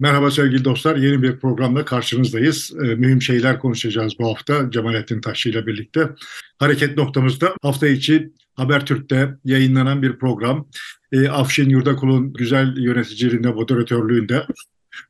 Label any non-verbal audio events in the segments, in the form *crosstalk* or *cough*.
Merhaba sevgili dostlar. Yeni bir programda karşınızdayız. E, mühim şeyler konuşacağız bu hafta Cemalettin Taşçı ile birlikte. Hareket noktamızda hafta içi Habertürk'te yayınlanan bir program. E, Afşin Yurdakul'un güzel yöneticiliğinde, moderatörlüğünde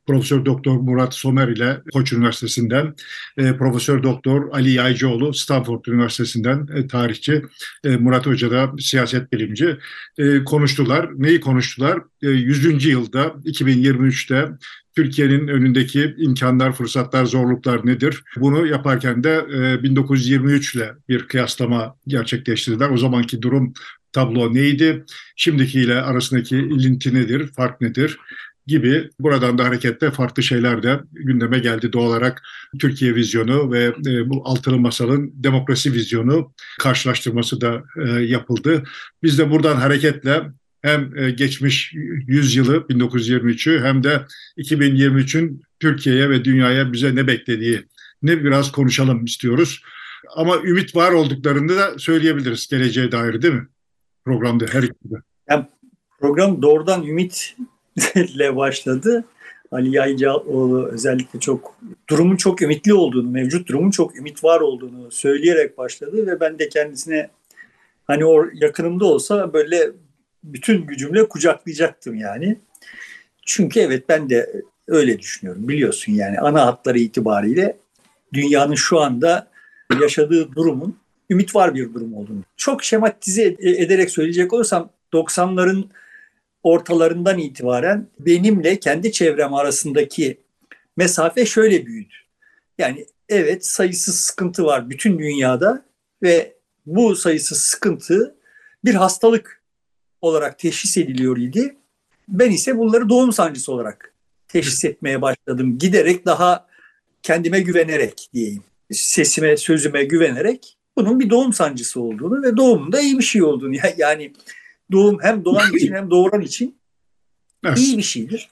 Profesör Doktor Murat Somer ile Koç Üniversitesi'nden, e, Profesör Doktor Ali Yaycıoğlu Stanford Üniversitesi'nden e, tarihçi, e, Murat Hoca da siyaset bilimci e, konuştular. Neyi konuştular? E, 100. yılda 2023'te Türkiye'nin önündeki imkanlar, fırsatlar, zorluklar nedir? Bunu yaparken de e, 1923 ile bir kıyaslama gerçekleştirdiler. O zamanki durum tablo neydi? Şimdikiyle arasındaki ilinti nedir? Fark nedir? gibi buradan da hareketle farklı şeyler de gündeme geldi doğal olarak Türkiye vizyonu ve e, bu altılı masalın demokrasi vizyonu karşılaştırması da e, yapıldı. Biz de buradan hareketle hem e, geçmiş 100 yılı 1923'ü hem de 2023'ün Türkiye'ye ve dünyaya bize ne beklediği ne biraz konuşalım istiyoruz. Ama ümit var olduklarını da söyleyebiliriz geleceğe dair değil mi? Programda her ikide. Yani program doğrudan ümitle *laughs* başladı. Ali Yaycıoğlu özellikle çok durumun çok ümitli olduğunu, mevcut durumun çok ümit var olduğunu söyleyerek başladı ve ben de kendisine hani o yakınımda olsa böyle bütün gücümle kucaklayacaktım yani. Çünkü evet ben de öyle düşünüyorum biliyorsun yani ana hatları itibariyle dünyanın şu anda yaşadığı durumun ümit var bir durum olduğunu. Çok şematize ederek söyleyecek olursam 90'ların ortalarından itibaren benimle kendi çevrem arasındaki mesafe şöyle büyüdü. Yani evet sayısız sıkıntı var bütün dünyada ve bu sayısız sıkıntı bir hastalık olarak teşhis ediliyor idi. Ben ise bunları doğum sancısı olarak teşhis etmeye başladım. Giderek daha kendime güvenerek diyeyim. Sesime, sözüme güvenerek bunun bir doğum sancısı olduğunu ve doğumun da iyi bir şey olduğunu. *laughs* Yani doğum hem doğan *laughs* için hem doğuran için iyi bir şeydir.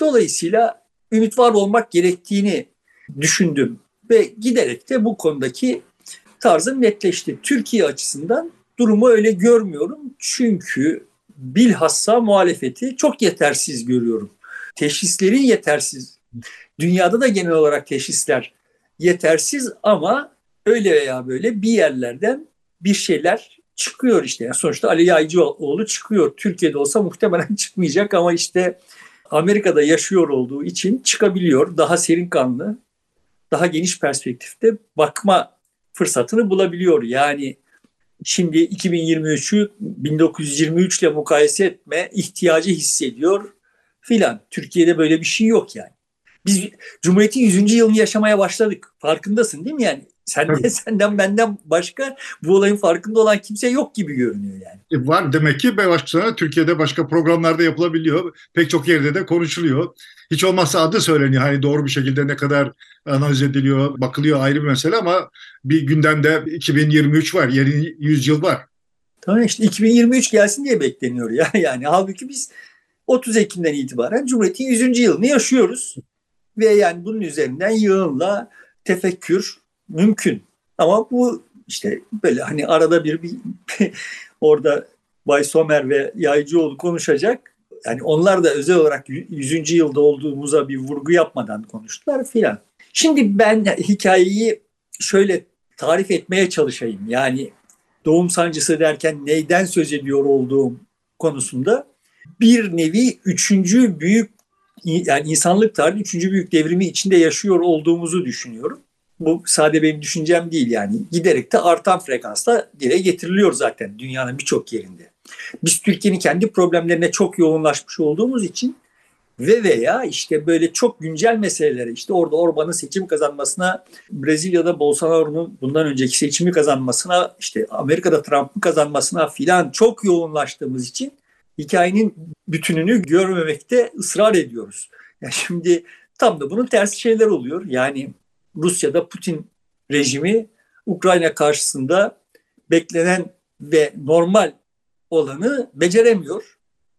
Dolayısıyla ümit var olmak gerektiğini düşündüm ve giderek de bu konudaki tarzım netleşti. Türkiye açısından durumu öyle görmüyorum. Çünkü bilhassa muhalefeti çok yetersiz görüyorum. Teşhislerin yetersiz. Dünyada da genel olarak teşhisler yetersiz ama öyle veya böyle bir yerlerden bir şeyler çıkıyor işte. Yani sonuçta Ali Yaycıoğlu çıkıyor. Türkiye'de olsa muhtemelen *laughs* çıkmayacak ama işte Amerika'da yaşıyor olduğu için çıkabiliyor. Daha serin kanlı, daha geniş perspektifte bakma fırsatını bulabiliyor. Yani şimdi 2023'ü 1923 ile mukayese etme ihtiyacı hissediyor filan. Türkiye'de böyle bir şey yok yani. Biz Cumhuriyet'in 100. yılını yaşamaya başladık. Farkındasın değil mi yani? Sen de *laughs* senden benden başka bu olayın farkında olan kimse yok gibi görünüyor yani. E var demek ki başka Türkiye'de başka programlarda yapılabiliyor. Pek çok yerde de konuşuluyor. Hiç olmazsa adı söyleniyor. Hani doğru bir şekilde ne kadar analiz ediliyor, bakılıyor ayrı bir mesele ama bir gündemde 2023 var, yeni 100 yıl var. Tamam işte 2023 gelsin diye bekleniyor ya. *laughs* Yani halbuki biz 30 Ekim'den itibaren Cumhuriyet'in 100. yılını yaşıyoruz. Ve yani bunun üzerinden yığınla tefekkür mümkün. Ama bu işte böyle hani arada bir, bir *laughs* orada Bay Somer ve Yaycıoğlu konuşacak. Yani onlar da özel olarak 100. yılda olduğumuza bir vurgu yapmadan konuştular filan. Şimdi ben hikayeyi şöyle tarif etmeye çalışayım. Yani doğum sancısı derken neyden söz ediyor olduğum konusunda bir nevi üçüncü büyük yani insanlık tarihi üçüncü büyük devrimi içinde yaşıyor olduğumuzu düşünüyorum. Bu sade benim düşüncem değil yani. Giderek de artan frekansla dile getiriliyor zaten dünyanın birçok yerinde. Biz Türkiye'nin kendi problemlerine çok yoğunlaşmış olduğumuz için ve veya işte böyle çok güncel meselelere işte orada Orban'ın seçim kazanmasına Brezilya'da Bolsonaro'nun bundan önceki seçimi kazanmasına işte Amerika'da Trump'ın kazanmasına filan çok yoğunlaştığımız için hikayenin bütününü görmemekte ısrar ediyoruz. Yani şimdi tam da bunun tersi şeyler oluyor. Yani Rusya'da Putin rejimi Ukrayna karşısında beklenen ve normal olanı beceremiyor.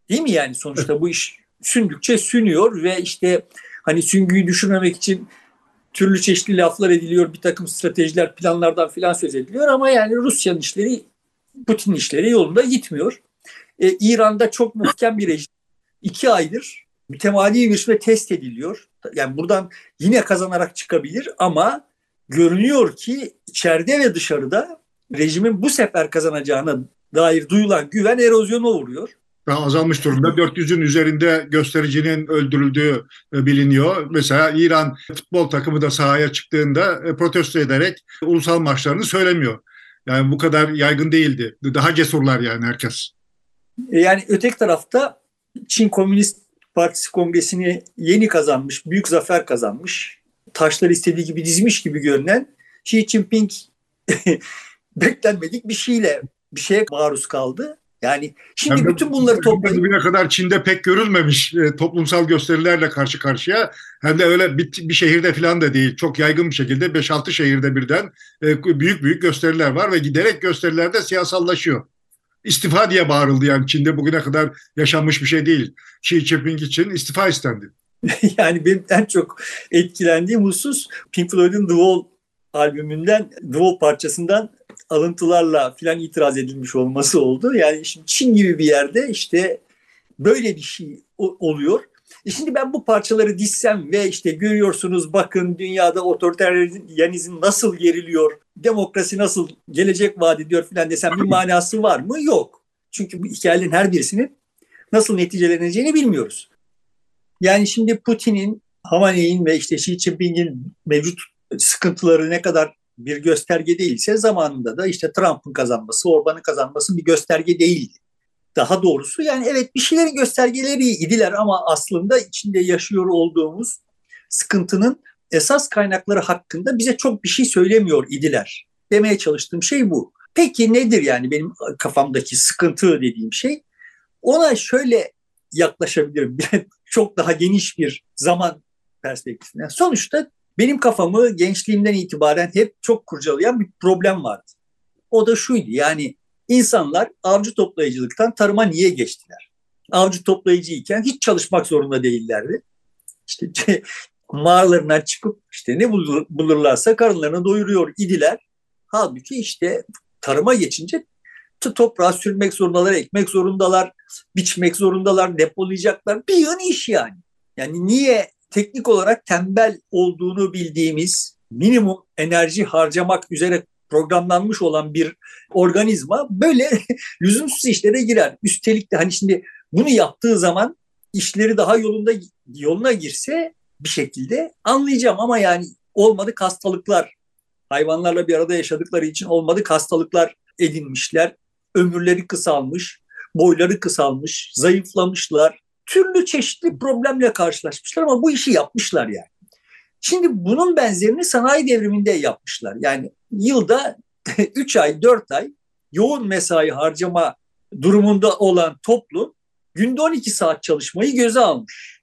Değil mi yani sonuçta bu iş sündükçe sünüyor ve işte hani süngüyü düşürmemek için türlü çeşitli laflar ediliyor, bir takım stratejiler, planlardan filan söz ediliyor ama yani Rusya'nın işleri, Putin işleri yolunda gitmiyor. Ee, İran'da çok muhkem bir rejim. iki aydır mütemadi bir biçimde test ediliyor. Yani buradan yine kazanarak çıkabilir ama görünüyor ki içeride ve dışarıda rejimin bu sefer kazanacağına dair duyulan güven erozyona uğruyor. Azalmış durumda. 400'ün üzerinde göstericinin öldürüldüğü e, biliniyor. Mesela İran futbol takımı da sahaya çıktığında e, protesto ederek ulusal maçlarını söylemiyor. Yani bu kadar yaygın değildi. Daha cesurlar yani herkes. E, yani öteki tarafta Çin Komünist Partisi kongresini yeni kazanmış, büyük zafer kazanmış, taşları istediği gibi dizmiş gibi görünen Xi Jinping *laughs* beklenmedik bir şeyle bir şeye maruz kaldı. Yani şimdi Hem bütün bunları toplayıp bugüne kadar Çin'de pek görülmemiş e, toplumsal gösterilerle karşı karşıya hem de öyle bir, bir şehirde falan da değil. Çok yaygın bir şekilde 5-6 şehirde birden e, büyük büyük gösteriler var ve giderek gösterilerde siyasallaşıyor. İstifa diye bağırıldı yani Çin'de bugüne kadar yaşanmış bir şey değil. Xi Jinping için istifa istendi. *laughs* yani benim en çok etkilendiğim husus Pink Floyd'un The Wall albümünden, The Wall parçasından alıntılarla filan itiraz edilmiş olması oldu. Yani şimdi Çin gibi bir yerde işte böyle bir şey oluyor. E şimdi ben bu parçaları dizsem ve işte görüyorsunuz bakın dünyada otoriteryenizm nasıl geriliyor, demokrasi nasıl gelecek vaat ediyor filan desem bir manası var mı? Yok. Çünkü bu hikayelerin her birisinin nasıl neticeleneceğini bilmiyoruz. Yani şimdi Putin'in, Hamaney'in ve işte Xi Jinping'in mevcut sıkıntıları ne kadar bir gösterge değilse zamanında da işte Trump'ın kazanması, Orban'ın kazanması bir gösterge değildi. Daha doğrusu yani evet bir şeylerin göstergeleri idiler ama aslında içinde yaşıyor olduğumuz sıkıntının esas kaynakları hakkında bize çok bir şey söylemiyor idiler. Demeye çalıştığım şey bu. Peki nedir yani benim kafamdaki sıkıntı dediğim şey? Ona şöyle yaklaşabilirim. *laughs* çok daha geniş bir zaman perspektifinden. Sonuçta benim kafamı gençliğimden itibaren hep çok kurcalayan bir problem vardı. O da şuydu yani insanlar avcı toplayıcılıktan tarıma niye geçtiler? Avcı toplayıcıyken hiç çalışmak zorunda değillerdi. İşte *laughs* mağaralarından çıkıp işte ne bulurlarsa karınlarını doyuruyor idiler. Halbuki işte tarıma geçince toprağa sürmek zorundalar, ekmek zorundalar, biçmek zorundalar, depolayacaklar. Bir yığın iş yani. Yani niye teknik olarak tembel olduğunu bildiğimiz minimum enerji harcamak üzere programlanmış olan bir organizma böyle *laughs* lüzumsuz işlere girer. Üstelik de hani şimdi bunu yaptığı zaman işleri daha yolunda yoluna girse bir şekilde anlayacağım ama yani olmadık hastalıklar hayvanlarla bir arada yaşadıkları için olmadık hastalıklar edinmişler. Ömürleri kısalmış, boyları kısalmış, zayıflamışlar, türlü çeşitli problemle karşılaşmışlar ama bu işi yapmışlar yani. Şimdi bunun benzerini sanayi devriminde yapmışlar. Yani yılda *laughs* 3 ay, 4 ay yoğun mesai harcama durumunda olan toplum günde 12 saat çalışmayı göze almış.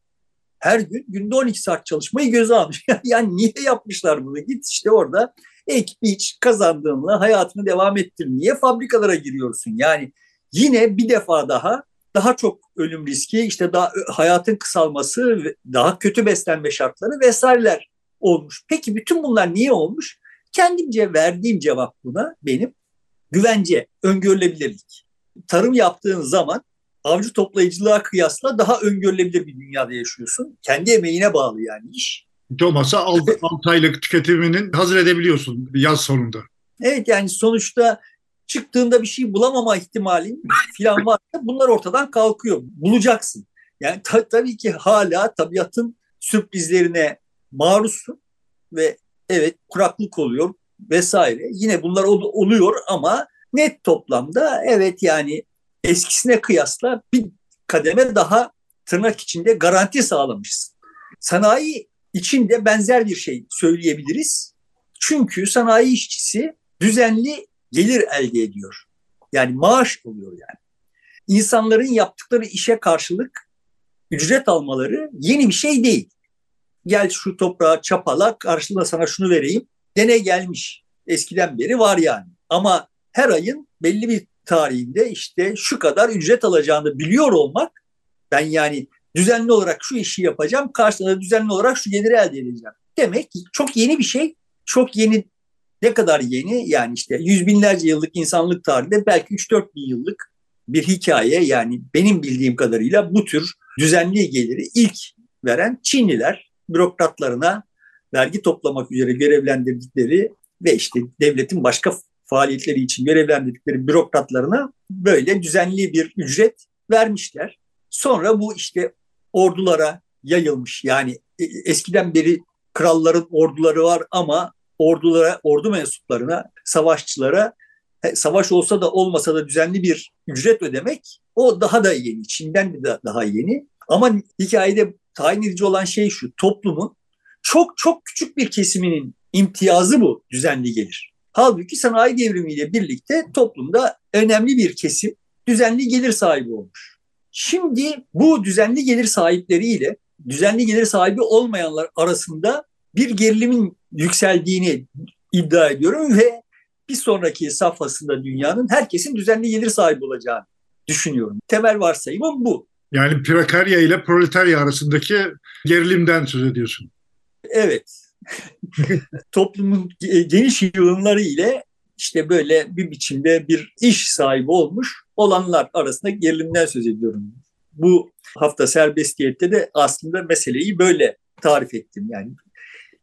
Her gün günde 12 saat çalışmayı göze almış. *laughs* yani niye yapmışlar bunu? Git işte orada ek biç kazandığınla hayatını devam ettir. Niye fabrikalara giriyorsun? Yani yine bir defa daha daha çok ölüm riski, işte daha hayatın kısalması, daha kötü beslenme şartları vesaireler olmuş. Peki bütün bunlar niye olmuş? Kendimce verdiğim cevap buna benim güvence, öngörülebilirlik. Tarım yaptığın zaman avcı toplayıcılığa kıyasla daha öngörülebilir bir dünyada yaşıyorsun. Kendi emeğine bağlı yani iş. Hiç olmazsa 6 aylık tüketiminin hazır edebiliyorsun yaz sonunda. Evet yani sonuçta çıktığında bir şey bulamama ihtimalin filan varsa bunlar ortadan kalkıyor. Bulacaksın. Yani ta- tabii ki hala tabiatın sürprizlerine maruzsun ve evet kuraklık oluyor vesaire. Yine bunlar ol- oluyor ama net toplamda evet yani eskisine kıyasla bir kademe daha tırnak içinde garanti sağlamışsın. Sanayi içinde benzer bir şey söyleyebiliriz. Çünkü sanayi işçisi düzenli gelir elde ediyor. Yani maaş oluyor yani. İnsanların yaptıkları işe karşılık ücret almaları yeni bir şey değil. Gel şu toprağa çapala karşılığında sana şunu vereyim. Dene gelmiş. Eskiden beri var yani. Ama her ayın belli bir tarihinde işte şu kadar ücret alacağını biliyor olmak ben yani düzenli olarak şu işi yapacağım karşılığında düzenli olarak şu geliri elde edeceğim. Demek ki çok yeni bir şey. Çok yeni ne kadar yeni? Yani işte yüz binlerce yıllık insanlık tarihinde belki 3-4 bin yıllık bir hikaye yani benim bildiğim kadarıyla bu tür düzenli geliri ilk veren Çinliler bürokratlarına vergi toplamak üzere görevlendirdikleri ve işte devletin başka faaliyetleri için görevlendirdikleri bürokratlarına böyle düzenli bir ücret vermişler. Sonra bu işte ordulara yayılmış. Yani e, eskiden beri kralların orduları var ama ordulara, ordu mensuplarına, savaşçılara savaş olsa da olmasa da düzenli bir ücret ödemek o daha da yeni. Çin'den de daha yeni. Ama hikayede tayin edici olan şey şu. Toplumun çok çok küçük bir kesiminin imtiyazı bu düzenli gelir. Halbuki sanayi devrimiyle birlikte toplumda önemli bir kesim düzenli gelir sahibi olmuş. Şimdi bu düzenli gelir sahipleriyle düzenli gelir sahibi olmayanlar arasında bir gerilimin yükseldiğini iddia ediyorum ve bir sonraki safhasında dünyanın herkesin düzenli gelir sahibi olacağını düşünüyorum. Temel varsayımım bu. Yani prekarya ile proletarya arasındaki gerilimden söz ediyorsun. Evet. *laughs* Toplumun geniş yığınları ile işte böyle bir biçimde bir iş sahibi olmuş olanlar arasında gerilimden söz ediyorum. Bu hafta serbestiyette de aslında meseleyi böyle tarif ettim. Yani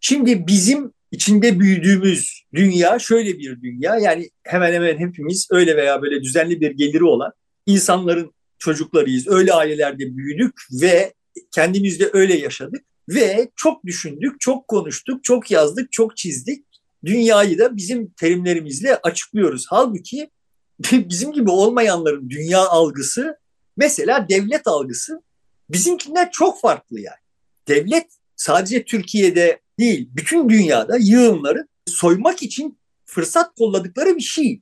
şimdi bizim içinde büyüdüğümüz dünya şöyle bir dünya. Yani hemen hemen hepimiz öyle veya böyle düzenli bir geliri olan insanların çocuklarıyız. Öyle ailelerde büyüdük ve kendimizde öyle yaşadık ve çok düşündük, çok konuştuk, çok yazdık, çok çizdik. Dünyayı da bizim terimlerimizle açıklıyoruz. Halbuki *laughs* bizim gibi olmayanların dünya algısı mesela devlet algısı bizimkinden çok farklı yani. Devlet sadece Türkiye'de değil bütün dünyada yığınları soymak için fırsat kolladıkları bir şey.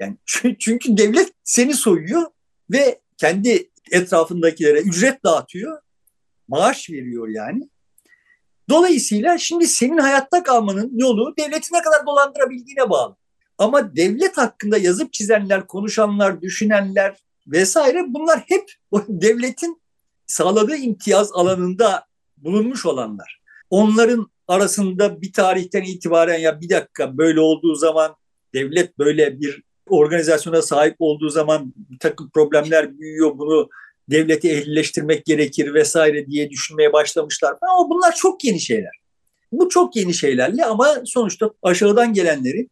Yani *laughs* çünkü devlet seni soyuyor ve kendi etrafındakilere ücret dağıtıyor. Maaş veriyor yani. Dolayısıyla şimdi senin hayatta kalmanın yolu devleti ne kadar dolandırabildiğine bağlı. Ama devlet hakkında yazıp çizenler, konuşanlar, düşünenler vesaire bunlar hep o *laughs* devletin sağladığı imtiyaz alanında bulunmuş olanlar. Onların arasında bir tarihten itibaren ya bir dakika böyle olduğu zaman devlet böyle bir organizasyona sahip olduğu zaman bir takım problemler büyüyor bunu devleti ehlileştirmek gerekir vesaire diye düşünmeye başlamışlar. Ama bunlar çok yeni şeyler. Bu çok yeni şeylerle ama sonuçta aşağıdan gelenlerin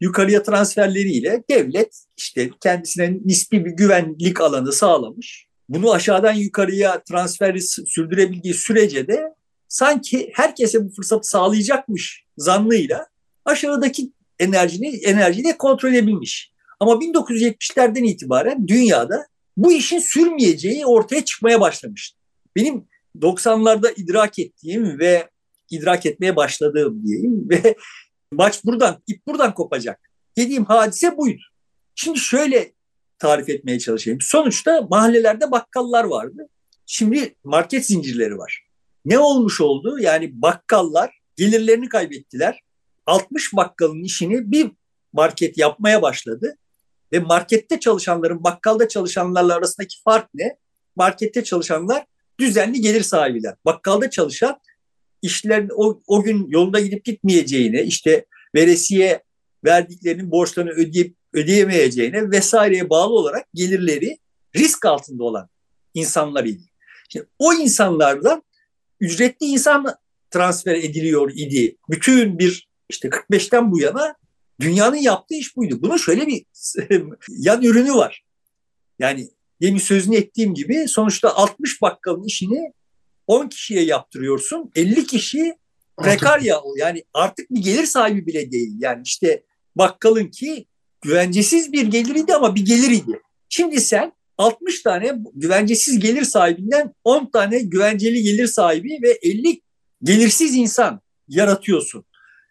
yukarıya transferleriyle devlet işte kendisine nispi bir güvenlik alanı sağlamış. Bunu aşağıdan yukarıya transferi sürdürebildiği sürece de sanki herkese bu fırsatı sağlayacakmış zannıyla aşağıdaki enerjini enerjiyi de kontrol edebilmiş. Ama 1970'lerden itibaren dünyada bu işin sürmeyeceği ortaya çıkmaya başlamıştı. Benim 90'larda idrak ettiğim ve idrak etmeye başladığım diyeyim *laughs* ve maç buradan, ip buradan kopacak dediğim hadise buydu. Şimdi şöyle tarif etmeye çalışayım. Sonuçta mahallelerde bakkallar vardı. Şimdi market zincirleri var. Ne olmuş oldu? Yani bakkallar gelirlerini kaybettiler. 60 bakkalın işini bir market yapmaya başladı. Ve markette çalışanların bakkalda çalışanlarla arasındaki fark ne? Markette çalışanlar düzenli gelir sahibiler. Bakkalda çalışan işlerin o, o gün yolunda gidip gitmeyeceğine, işte veresiye verdiklerinin borçlarını ödeyip ödeyemeyeceğine vesaireye bağlı olarak gelirleri risk altında olan insanlar idi. Şimdi o insanlardan ücretli insan transfer ediliyor idi. Bütün bir işte 45'ten bu yana dünyanın yaptığı iş buydu. Bunun şöyle bir *laughs* yan ürünü var. Yani demin sözünü ettiğim gibi sonuçta 60 bakkalın işini 10 kişiye yaptırıyorsun. 50 kişi prekarya yani artık bir gelir sahibi bile değil. Yani işte bakkalın ki güvencesiz bir geliriydi ama bir geliriydi. Şimdi sen 60 tane güvencesiz gelir sahibinden 10 tane güvenceli gelir sahibi ve 50 gelirsiz insan yaratıyorsun.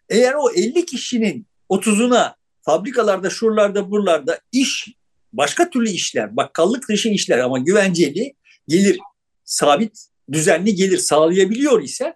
Eğer o 50 kişinin 30'una fabrikalarda, şuralarda, buralarda iş, başka türlü işler, bakkallık dışı işler ama güvenceli gelir, sabit, düzenli gelir sağlayabiliyor ise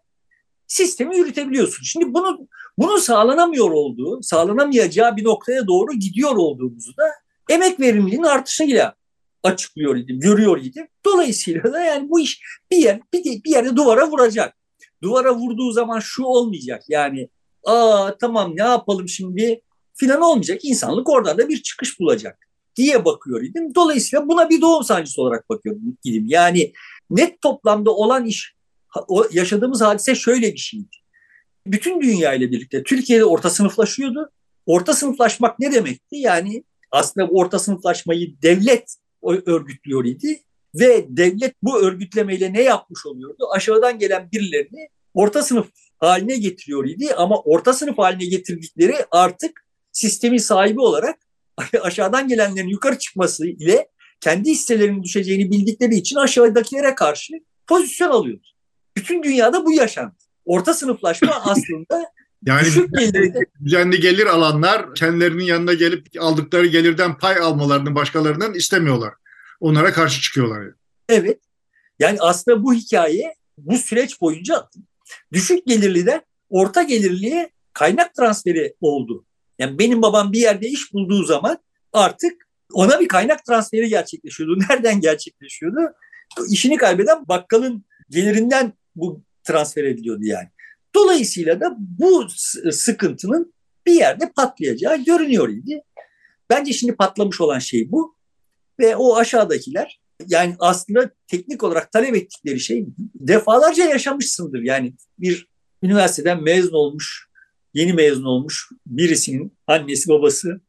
sistemi yürütebiliyorsun. Şimdi bunu bunun sağlanamıyor olduğu, sağlanamayacağı bir noktaya doğru gidiyor olduğumuzu da emek verimliliğinin artışıyla açıklıyor idim, görüyor idim. Dolayısıyla da yani bu iş bir yer bir, bir yerde duvara vuracak. Duvara vurduğu zaman şu olmayacak. Yani aa tamam ne yapalım şimdi filan olmayacak. İnsanlık oradan da bir çıkış bulacak diye bakıyor idim. Dolayısıyla buna bir doğum sancısı olarak bakıyorum idim. Yani net toplamda olan iş, yaşadığımız hadise şöyle bir şeydi. Bütün dünya ile birlikte Türkiye'de orta sınıflaşıyordu. Orta sınıflaşmak ne demekti? Yani aslında orta sınıflaşmayı devlet örgütlüyor idi ve devlet bu örgütlemeyle ne yapmış oluyordu? Aşağıdan gelen birilerini orta sınıf haline getiriyor idi ama orta sınıf haline getirdikleri artık sistemin sahibi olarak *laughs* aşağıdan gelenlerin yukarı çıkması ile kendi hisselerinin düşeceğini bildikleri için aşağıdakilere karşı pozisyon alıyordu. Bütün dünyada bu yaşandı. Orta sınıflaşma *laughs* aslında yani *laughs* düzenli gelir alanlar kendilerinin yanına gelip aldıkları gelirden pay almalarını başkalarından istemiyorlar. Onlara karşı çıkıyorlar. Yani. Evet. Yani aslında bu hikaye bu süreç boyunca düşük gelirliden orta gelirliye kaynak transferi oldu. Yani benim babam bir yerde iş bulduğu zaman artık ona bir kaynak transferi gerçekleşiyordu. *laughs* Nereden gerçekleşiyordu? İşini kaybeden bakkalın gelirinden bu transfer ediliyordu yani. Dolayısıyla da bu sıkıntının bir yerde patlayacağı görünüyor idi. Bence şimdi patlamış olan şey bu. Ve o aşağıdakiler yani aslında teknik olarak talep ettikleri şey defalarca yaşamışsındır. Yani bir üniversiteden mezun olmuş, yeni mezun olmuş birisinin annesi babası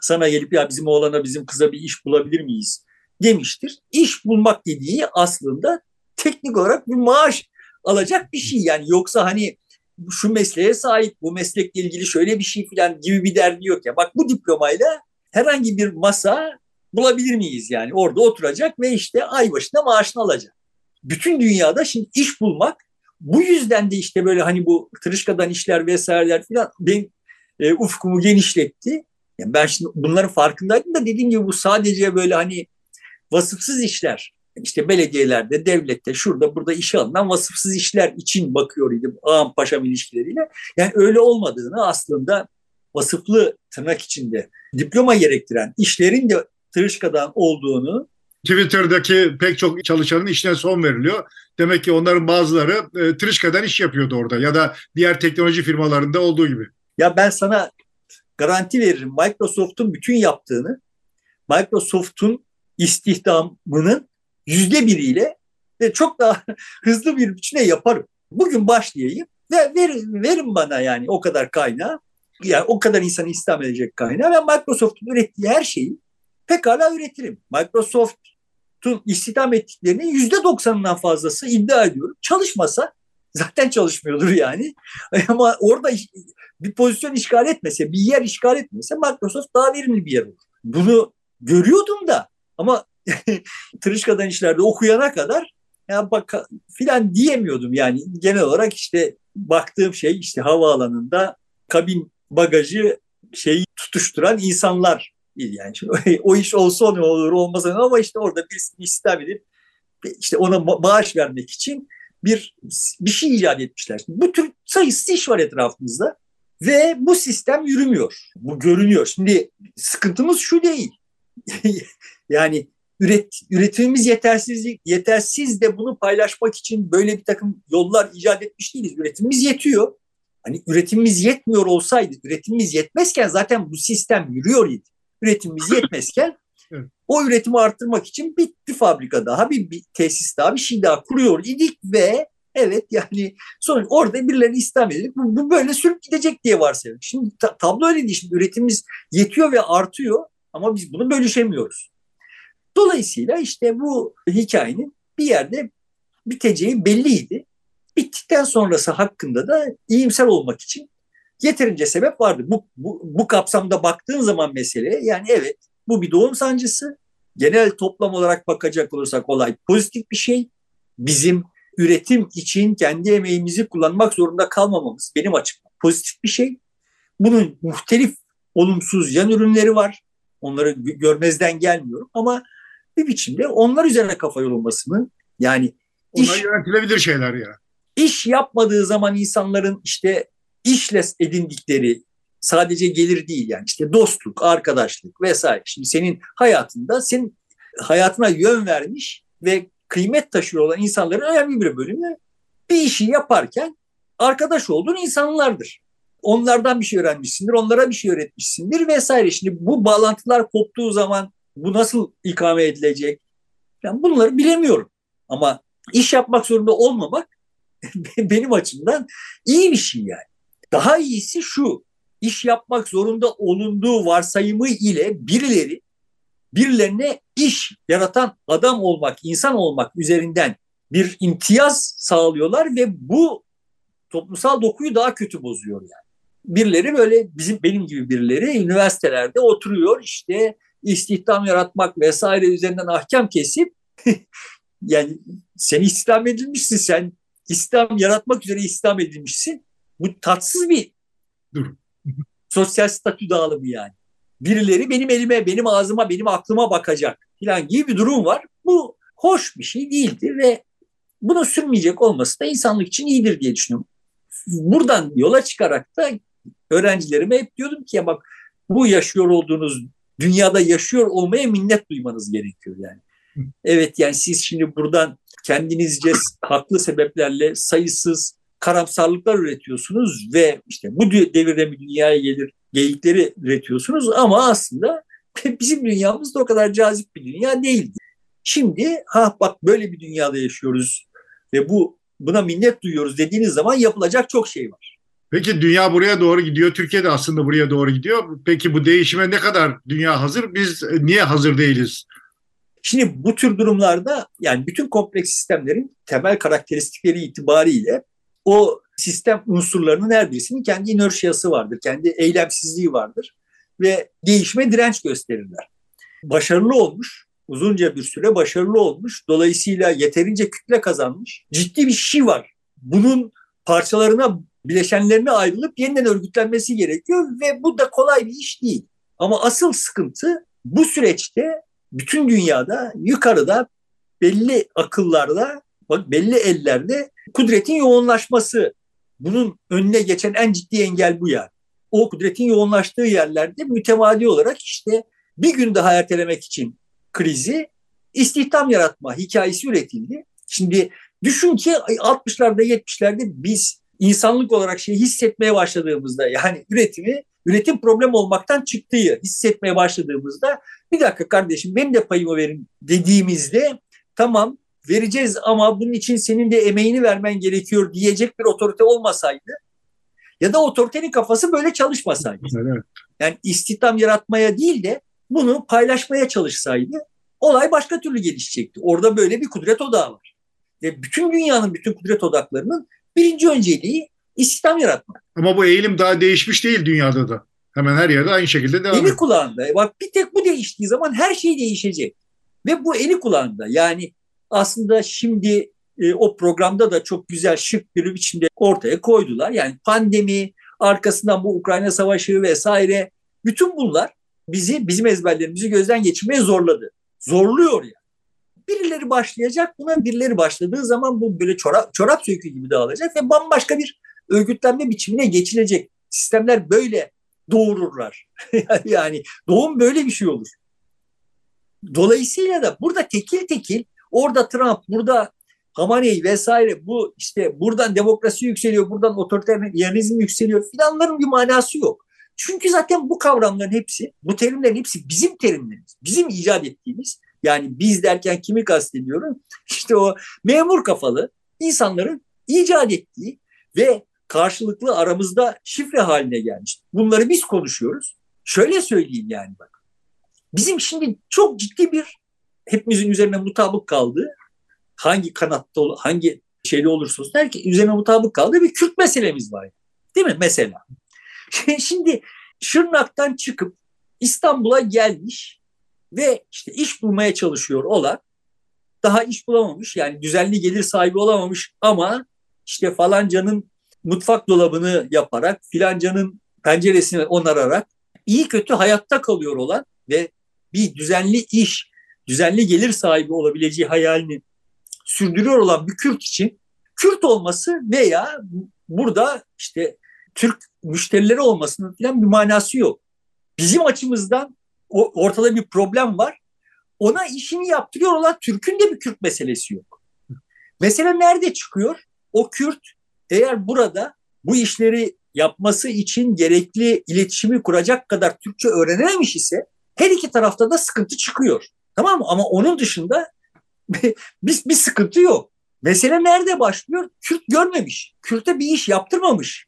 sana gelip ya bizim oğlana bizim kıza bir iş bulabilir miyiz demiştir. İş bulmak dediği aslında teknik olarak bir maaş alacak bir şey yani yoksa hani şu mesleğe sahip bu meslekle ilgili şöyle bir şey falan gibi bir derdi yok ya. Bak bu diplomayla herhangi bir masa bulabilir miyiz yani orada oturacak ve işte ay başına maaşını alacak. Bütün dünyada şimdi iş bulmak bu yüzden de işte böyle hani bu tırışkadan işler vesaireler falan benim e, ufkumu genişletti. Yani ben şimdi bunların farkındaydım da dediğim gibi bu sadece böyle hani vasıfsız işler. İşte belediyelerde, devlette, şurada burada işe alınan vasıfsız işler için bakıyor idim ağam paşam ilişkileriyle. Yani öyle olmadığını aslında vasıflı tırnak içinde diploma gerektiren işlerin de tırışkadan olduğunu Twitter'daki pek çok çalışanın işine son veriliyor. Demek ki onların bazıları e, tırışkadan iş yapıyordu orada ya da diğer teknoloji firmalarında olduğu gibi. Ya ben sana garanti veririm Microsoft'un bütün yaptığını Microsoft'un istihdamının yüzde biriyle ve çok daha *laughs* hızlı bir biçimde yaparım. Bugün başlayayım ve verin, verin bana yani o kadar kaynağı yani o kadar insanı istihdam edecek kaynağı ve Microsoft'un ürettiği her şeyi pekala üretirim. Microsoft'un istihdam ettiklerinin yüzde doksanından fazlası iddia ediyorum. Çalışmasa zaten çalışmıyordur yani. *laughs* Ama orada bir pozisyon işgal etmese, bir yer işgal etmese Microsoft daha verimli bir yer olur. Bunu görüyordum da ama *laughs* Tırışka'dan işlerde okuyana kadar ya bak filan diyemiyordum yani genel olarak işte baktığım şey işte havaalanında kabin bagajı şeyi tutuşturan insanlar yani *laughs* o iş olsa ne olur olmasa ama işte orada birisini istihdam edip işte ona bağış vermek için bir bir şey icat etmişler. Bu tür sayısız iş var etrafımızda ve bu sistem yürümüyor. Bu görünüyor. Şimdi sıkıntımız şu değil. *laughs* yani üret, üretimimiz yetersiz, yetersiz de bunu paylaşmak için böyle bir takım yollar icat etmiş değiliz. Üretimimiz yetiyor. Hani üretimimiz yetmiyor olsaydı, üretimimiz yetmezken zaten bu sistem yürüyor idi. Üretimimiz *laughs* yetmezken o üretimi arttırmak için bir, bir fabrika daha, bir, bir tesis daha, bir şey daha kuruyor idik ve evet yani sonra orada birileri istihdam edilip bu, bu böyle sürüp gidecek diye varsayalım. Şimdi ta, tablo öyle değil. Şimdi üretimimiz yetiyor ve artıyor ama biz bunu bölüşemiyoruz. Dolayısıyla işte bu hikayenin bir yerde biteceği belliydi. Bittikten sonrası hakkında da iyimser olmak için yeterince sebep vardı. Bu, bu, bu kapsamda baktığın zaman meseleye yani evet bu bir doğum sancısı. Genel toplam olarak bakacak olursak olay pozitif bir şey. Bizim üretim için kendi emeğimizi kullanmak zorunda kalmamamız benim açımdan pozitif bir şey. Bunun muhtelif olumsuz yan ürünleri var. Onları görmezden gelmiyorum ama bir biçimde onlar üzerine kafa yorulmasını yani onlar iş, yönetilebilir şeyler ya. İş yapmadığı zaman insanların işte işle edindikleri sadece gelir değil yani işte dostluk, arkadaşlık vesaire. Şimdi senin hayatında senin hayatına yön vermiş ve kıymet taşıyor olan insanların önemli bir bölümü bir işi yaparken arkadaş olduğun insanlardır. Onlardan bir şey öğrenmişsindir, onlara bir şey öğretmişsindir vesaire. Şimdi bu bağlantılar koptuğu zaman bu nasıl ikame edilecek? Yani bunları bilemiyorum. Ama iş yapmak zorunda olmamak *laughs* benim açımdan iyi bir şey yani. Daha iyisi şu, iş yapmak zorunda olunduğu varsayımı ile birileri birilerine iş yaratan adam olmak, insan olmak üzerinden bir imtiyaz sağlıyorlar ve bu toplumsal dokuyu daha kötü bozuyor yani. Birileri böyle bizim benim gibi birileri üniversitelerde oturuyor işte istihdam yaratmak vesaire üzerinden ahkam kesip *laughs* yani sen istihdam edilmişsin sen İslam yaratmak üzere İslam edilmişsin. Bu tatsız bir Dur. *laughs* sosyal statü dağılımı yani. Birileri benim elime, benim ağzıma, benim aklıma bakacak falan gibi bir durum var. Bu hoş bir şey değildir ve bunu sürmeyecek olması da insanlık için iyidir diye düşünüyorum. Buradan yola çıkarak da öğrencilerime hep diyordum ki ya bak bu yaşıyor olduğunuz dünyada yaşıyor olmaya minnet duymanız gerekiyor yani. Evet yani siz şimdi buradan kendinizce haklı sebeplerle sayısız karamsarlıklar üretiyorsunuz ve işte bu devirde mi dünyaya gelir geyikleri üretiyorsunuz ama aslında *laughs* bizim dünyamız da o kadar cazip bir dünya değildi. Şimdi ha bak böyle bir dünyada yaşıyoruz ve bu buna minnet duyuyoruz dediğiniz zaman yapılacak çok şey var. Peki dünya buraya doğru gidiyor. Türkiye de aslında buraya doğru gidiyor. Peki bu değişime ne kadar dünya hazır? Biz niye hazır değiliz? Şimdi bu tür durumlarda yani bütün kompleks sistemlerin temel karakteristikleri itibariyle o sistem unsurlarının her birisinin kendi inerşiyası vardır, kendi eylemsizliği vardır ve değişime direnç gösterirler. Başarılı olmuş, uzunca bir süre başarılı olmuş, dolayısıyla yeterince kütle kazanmış, ciddi bir şey var. Bunun parçalarına, bileşenlerine ayrılıp yeniden örgütlenmesi gerekiyor ve bu da kolay bir iş değil. Ama asıl sıkıntı bu süreçte bütün dünyada yukarıda belli akıllarda, belli ellerde kudretin yoğunlaşması. Bunun önüne geçen en ciddi engel bu yani. O kudretin yoğunlaştığı yerlerde mütemadi olarak işte bir gün daha ertelemek için krizi istihdam yaratma hikayesi üretildi. Şimdi düşün ki 60'larda 70'lerde biz insanlık olarak şey hissetmeye başladığımızda yani üretimi üretim problem olmaktan çıktığı hissetmeye başladığımızda bir dakika kardeşim benim de payımı verin dediğimizde tamam vereceğiz ama bunun için senin de emeğini vermen gerekiyor diyecek bir otorite olmasaydı ya da otoritenin kafası böyle çalışmasaydı. Evet. Yani istihdam yaratmaya değil de bunu paylaşmaya çalışsaydı olay başka türlü gelişecekti. Orada böyle bir kudret odağı var. Ve bütün dünyanın bütün kudret odaklarının birinci önceliği istihdam yaratmak. Ama bu eğilim daha değişmiş değil dünyada da. Hemen her yerde aynı şekilde devam ediyor. Eli kulağında. Bak bir tek bu değiştiği zaman her şey değişecek. Ve bu eli kulağında. Yani aslında şimdi e, o programda da çok güzel şık bir biçimde ortaya koydular. Yani pandemi, arkasından bu Ukrayna Savaşı vesaire bütün bunlar bizi bizim ezberlerimizi gözden geçirmeye zorladı. Zorluyor yani. Birileri başlayacak buna birileri başladığı zaman bu böyle çorap, çorap sökü gibi dağılacak ve bambaşka bir örgütlenme biçimine geçilecek. Sistemler böyle doğururlar. *laughs* yani doğum böyle bir şey olur. Dolayısıyla da burada tekil tekil orada Trump, burada Hamaney vesaire bu işte buradan demokrasi yükseliyor, buradan otoriteryenizm yükseliyor filanların bir manası yok. Çünkü zaten bu kavramların hepsi, bu terimlerin hepsi bizim terimlerimiz. Bizim icat ettiğimiz yani biz derken kimi kastediyorum? *laughs* İşte o memur kafalı insanların icat ettiği ve karşılıklı aramızda şifre haline gelmiş. Bunları biz konuşuyoruz. Şöyle söyleyeyim yani bak. Bizim şimdi çok ciddi bir hepimizin üzerine mutabık kaldığı hangi kanatta hangi şeyde olursa olsun derken üzerine mutabık kaldığı bir Kürt meselemiz var. Değil mi mesela? *laughs* Şimdi Şırnak'tan çıkıp İstanbul'a gelmiş ve işte iş bulmaya çalışıyor olan daha iş bulamamış yani düzenli gelir sahibi olamamış ama işte falancanın mutfak dolabını yaparak filancanın penceresini onararak iyi kötü hayatta kalıyor olan ve bir düzenli iş, düzenli gelir sahibi olabileceği hayalini sürdürüyor olan bir Kürt için Kürt olması veya burada işte Türk müşterileri olmasının falan bir manası yok. Bizim açımızdan ortada bir problem var. Ona işini yaptırıyor olan Türk'ün de bir Kürt meselesi yok. Mesele nerede çıkıyor? O Kürt eğer burada bu işleri yapması için gerekli iletişimi kuracak kadar Türkçe öğrenememiş ise her iki tarafta da sıkıntı çıkıyor. Tamam mı? Ama onun dışında *laughs* bir, bir sıkıntı yok. Mesele nerede başlıyor? Kürt görmemiş. Kürt'e bir iş yaptırmamış.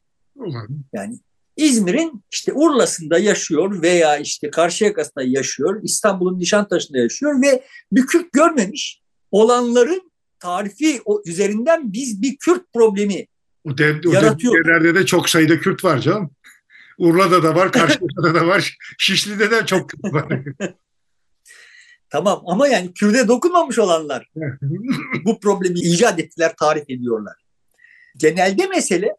Yani İzmir'in işte Urla'sında yaşıyor veya işte Karşıyaka'sında yaşıyor, İstanbul'un Nişantaşı'nda yaşıyor ve bir Kürt görmemiş. Olanların tarifi üzerinden biz bir Kürt problemi O, dev, o Yaratıyor. devlerde de çok sayıda Kürt var canım. Urla'da da var, Karşıyaka'da da var, Şişli'de de çok Kürt var. *laughs* tamam ama yani Kürt'e dokunmamış olanlar bu problemi icat ettiler, tarif ediyorlar. Genelde mesele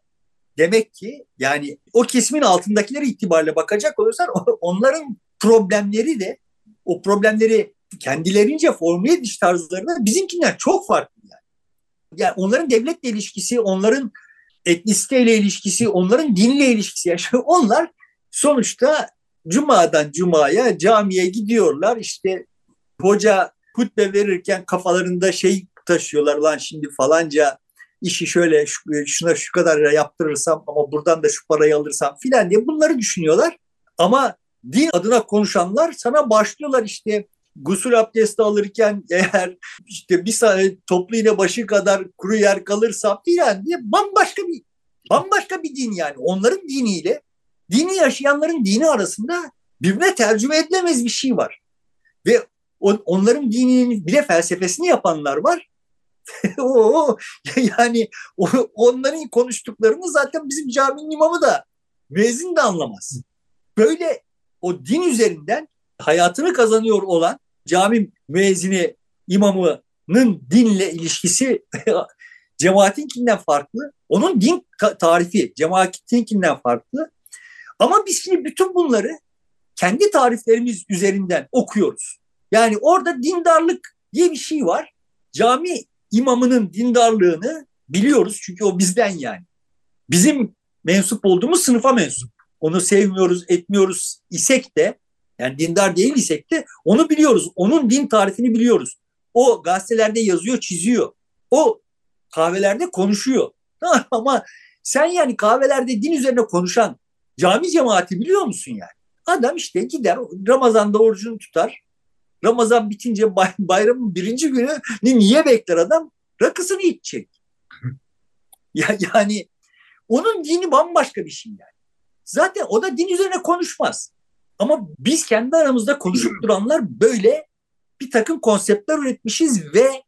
demek ki yani o kesimin altındakileri itibariyle bakacak olursan onların problemleri de o problemleri kendilerince formüle ediş tarzları da bizimkinden çok farklı yani. Yani onların devletle ilişkisi, onların etnisiteyle ilişkisi, onların dinle ilişkisi. Yani *laughs* onlar sonuçta cumadan cumaya camiye gidiyorlar. İşte hoca hutbe verirken kafalarında şey taşıyorlar lan şimdi falanca işi şöyle şuna şu kadar yaptırırsam ama buradan da şu parayı alırsam filan diye bunları düşünüyorlar. Ama din adına konuşanlar sana başlıyorlar işte gusül abdesti alırken eğer işte bir saniye toplu iğne başı kadar kuru yer kalırsam filan diye bambaşka bir bambaşka bir din yani. Onların diniyle dini yaşayanların dini arasında birbirine tercüme edilemez bir şey var. Ve onların dininin bile felsefesini yapanlar var. *laughs* *laughs* o, yani onların konuştuklarını zaten bizim caminin imamı da müezzin de anlamaz. Böyle o din üzerinden hayatını kazanıyor olan cami müezzini imamının dinle ilişkisi *laughs* cemaatinkinden farklı. Onun din tarifi cemaatinkinden farklı. Ama biz şimdi bütün bunları kendi tariflerimiz üzerinden okuyoruz. Yani orada dindarlık diye bir şey var. Cami imamının dindarlığını biliyoruz çünkü o bizden yani. Bizim mensup olduğumuz sınıfa mensup. Onu sevmiyoruz, etmiyoruz isek de yani dindar değil isek de onu biliyoruz. Onun din tarifini biliyoruz. O gazetelerde yazıyor, çiziyor. O kahvelerde konuşuyor. *laughs* Ama sen yani kahvelerde din üzerine konuşan cami cemaati biliyor musun yani? Adam işte gider Ramazan'da orucunu tutar. Ramazan bitince bay, bayramın birinci günü niye bekler adam? Rakısını içecek. *laughs* ya, yani onun dini bambaşka bir şey yani. Zaten o da din üzerine konuşmaz. Ama biz kendi aramızda konuşup *laughs* duranlar böyle bir takım konseptler üretmişiz ve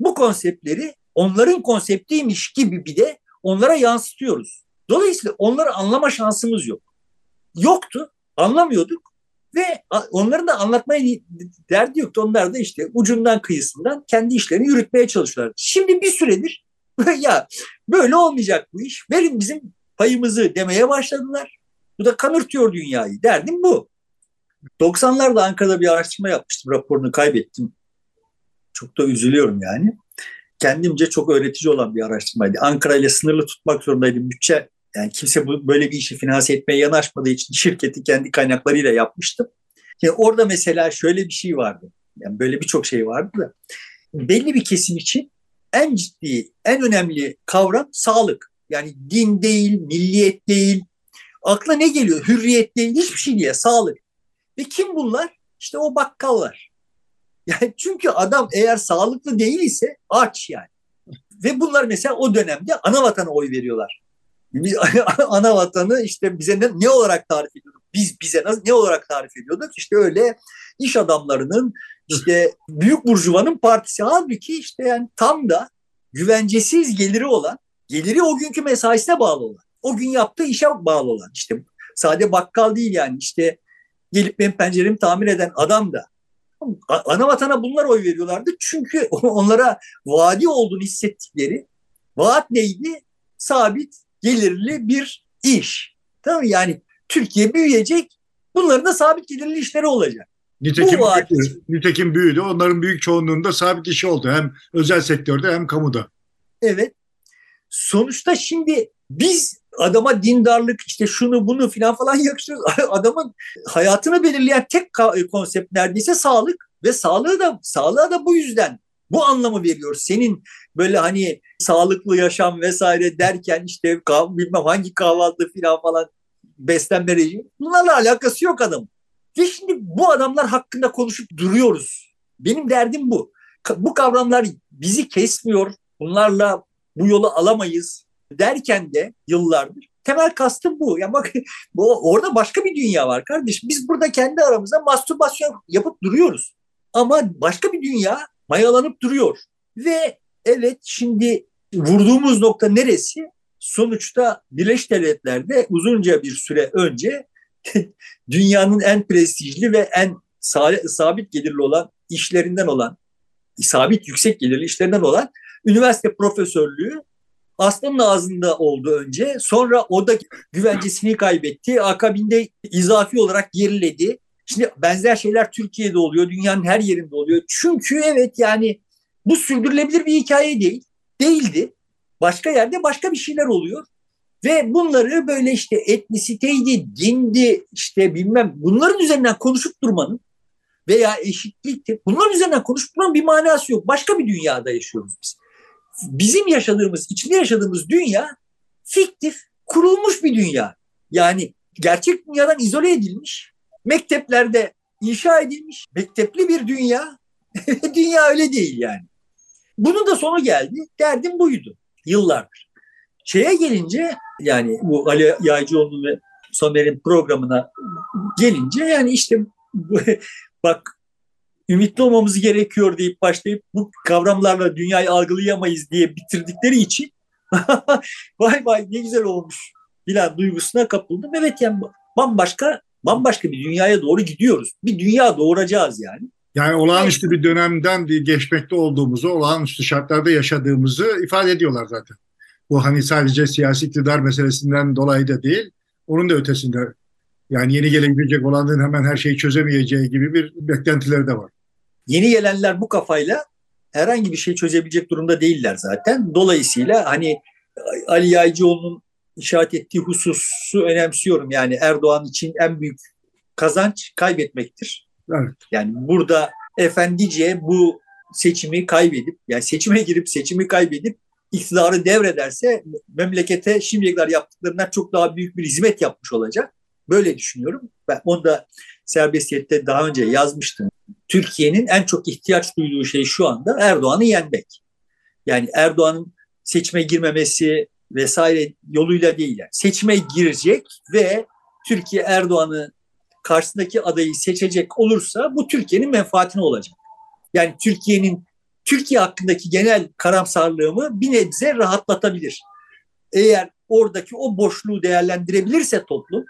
bu konseptleri onların konseptiymiş gibi bir de onlara yansıtıyoruz. Dolayısıyla onları anlama şansımız yok. Yoktu, anlamıyorduk ve onların da anlatmaya derdi yoktu. Onlar da işte ucundan kıyısından kendi işlerini yürütmeye çalışıyorlar. Şimdi bir süredir *laughs* ya böyle olmayacak bu iş. Verin bizim payımızı demeye başladılar. Bu da kanırtıyor dünyayı. Derdim bu. 90'larda Ankara'da bir araştırma yapmıştım. Raporunu kaybettim. Çok da üzülüyorum yani. Kendimce çok öğretici olan bir araştırmaydı. Ankara ile sınırlı tutmak zorundaydım. Bütçe yani kimse bu, böyle bir işi finanse etmeye yanaşmadığı için şirketi kendi kaynaklarıyla yapmıştım. Yani orada mesela şöyle bir şey vardı. Yani böyle birçok şey vardı da. Belli bir kesim için en ciddi, en önemli kavram sağlık. Yani din değil, milliyet değil. Akla ne geliyor? Hürriyet değil, hiçbir şey değil. Sağlık. Ve kim bunlar? İşte o bakkallar. Yani çünkü adam eğer sağlıklı değil ise aç yani. Ve bunlar mesela o dönemde ana vatana oy veriyorlar. *laughs* Ana vatanı işte bize ne, ne olarak tarif ediyorduk? Biz bize nasıl, ne olarak tarif ediyorduk? İşte öyle iş adamlarının işte *laughs* büyük burjuvanın partisi. Halbuki işte yani tam da güvencesiz geliri olan, geliri o günkü mesaisine bağlı olan, o gün yaptığı işe bağlı olan işte sade bakkal değil yani işte gelip benim penceremi tamir eden adam da ana vatana bunlar oy veriyorlardı. Çünkü *laughs* onlara vadi olduğunu hissettikleri vaat neydi? Sabit gelirli bir iş. Tamam Yani Türkiye büyüyecek. Bunların da sabit gelirli işleri olacak. Nitekim, büyüdü, nitekim büyüdü. Onların büyük çoğunluğunda sabit işi oldu. Hem özel sektörde hem kamuda. Evet. Sonuçta şimdi biz adama dindarlık işte şunu bunu filan falan *laughs* yakıştırıyoruz. *laughs* Adamın hayatını belirleyen tek konsept neredeyse sağlık ve sağlığı da sağlığa da bu yüzden bu anlamı veriyor. Senin böyle hani sağlıklı yaşam vesaire derken işte bilmem hangi kahvaltı filan falan beslenme rejimi bunlarla alakası yok adam. Ve şimdi bu adamlar hakkında konuşup duruyoruz. Benim derdim bu. Bu kavramlar bizi kesmiyor, bunlarla bu yolu alamayız derken de yıllardır temel kastım bu. Ya bak *laughs* bu, orada başka bir dünya var kardeş. Biz burada kendi aramızda mastürbasyon yapıp duruyoruz. Ama başka bir dünya mayalanıp duruyor. Ve evet şimdi vurduğumuz nokta neresi? Sonuçta Birleşik Devletler'de uzunca bir süre önce *laughs* dünyanın en prestijli ve en sabit gelirli olan işlerinden olan, sabit yüksek gelirli işlerinden olan üniversite profesörlüğü aslanın ağzında oldu önce. Sonra o da güvencesini kaybetti. Akabinde izafi olarak geriledi. Şimdi benzer şeyler Türkiye'de oluyor, dünyanın her yerinde oluyor. Çünkü evet yani bu sürdürülebilir bir hikaye değil. Değildi. Başka yerde başka bir şeyler oluyor. Ve bunları böyle işte etnisiteydi, dindi, işte bilmem bunların üzerinden konuşup durmanın veya eşitlikti. Bunların üzerinden konuşup durmanın bir manası yok. Başka bir dünyada yaşıyoruz biz. Bizim yaşadığımız, içinde yaşadığımız dünya fiktif, kurulmuş bir dünya. Yani gerçek dünyadan izole edilmiş, mekteplerde inşa edilmiş, mektepli bir dünya. *laughs* dünya öyle değil yani. Bunun da sonu geldi. Derdim buydu yıllardır. Şeye gelince yani bu Ali Yaycıoğlu ve Somer'in programına gelince yani işte *laughs* bak ümitli olmamız gerekiyor deyip başlayıp bu kavramlarla dünyayı algılayamayız diye bitirdikleri için *laughs* vay vay ne güzel olmuş filan duygusuna kapıldım. Evet yani bambaşka bambaşka bir dünyaya doğru gidiyoruz. Bir dünya doğuracağız yani. Yani olağanüstü bir dönemden bir geçmekte olduğumuzu, olağanüstü şartlarda yaşadığımızı ifade ediyorlar zaten. Bu hani sadece siyasi iktidar meselesinden dolayı da değil, onun da ötesinde. Yani yeni gelebilecek olanların hemen her şeyi çözemeyeceği gibi bir beklentileri de var. Yeni gelenler bu kafayla herhangi bir şey çözebilecek durumda değiller zaten. Dolayısıyla hani Ali Yaycıoğlu'nun işaret ettiği hususu önemsiyorum. Yani Erdoğan için en büyük kazanç kaybetmektir. Evet. Yani burada efendice bu seçimi kaybedip yani seçime girip seçimi kaybedip iktidarı devrederse memlekete şimdiye kadar yaptıklarından çok daha büyük bir hizmet yapmış olacak. Böyle düşünüyorum. Ben onu da serbestiyette daha önce yazmıştım. Türkiye'nin en çok ihtiyaç duyduğu şey şu anda Erdoğan'ı yenmek. Yani Erdoğan'ın seçime girmemesi vesaire yoluyla değil. Yani seçime girecek ve Türkiye Erdoğan'ı karşısındaki adayı seçecek olursa bu Türkiye'nin menfaatine olacak. Yani Türkiye'nin Türkiye hakkındaki genel karamsarlığımı bir nebze rahatlatabilir. Eğer oradaki o boşluğu değerlendirebilirse toplum,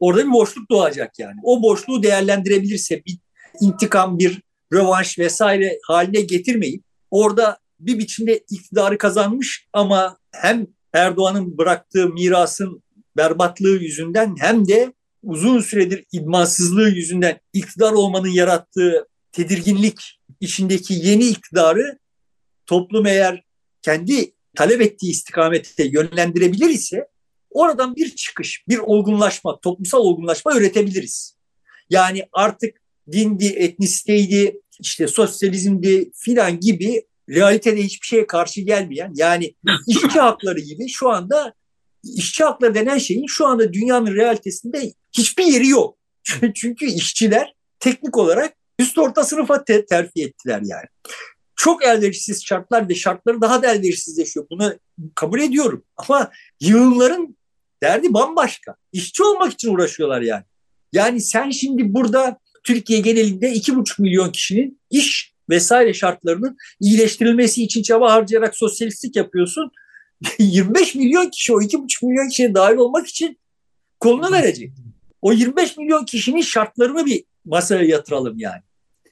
orada bir boşluk doğacak yani. O boşluğu değerlendirebilirse bir intikam, bir rövanş vesaire haline getirmeyip orada bir biçimde iktidarı kazanmış ama hem Erdoğan'ın bıraktığı mirasın berbatlığı yüzünden hem de uzun süredir idmansızlığı yüzünden iktidar olmanın yarattığı tedirginlik içindeki yeni iktidarı toplum eğer kendi talep ettiği istikamete yönlendirebilir ise oradan bir çıkış, bir olgunlaşma, toplumsal olgunlaşma üretebiliriz. Yani artık dindi, etnisiteydi, işte sosyalizmdi filan gibi realitede hiçbir şeye karşı gelmeyen yani *laughs* işçi hakları gibi şu anda işçi hakları denen şeyin şu anda dünyanın realitesinde hiçbir yeri yok. *laughs* Çünkü işçiler teknik olarak üst orta sınıfa te- terfi ettiler yani. Çok elverişsiz şartlar ve şartları daha da elverişsizleşiyor. Bunu kabul ediyorum. Ama yığınların derdi bambaşka. İşçi olmak için uğraşıyorlar yani. Yani sen şimdi burada Türkiye genelinde iki buçuk milyon kişinin iş vesaire şartlarının iyileştirilmesi için çaba harcayarak sosyalistlik yapıyorsun. *laughs* 25 milyon kişi o 2,5 milyon kişiye dahil olmak için kolunu verecek. O 25 milyon kişinin şartlarını bir masaya yatıralım yani.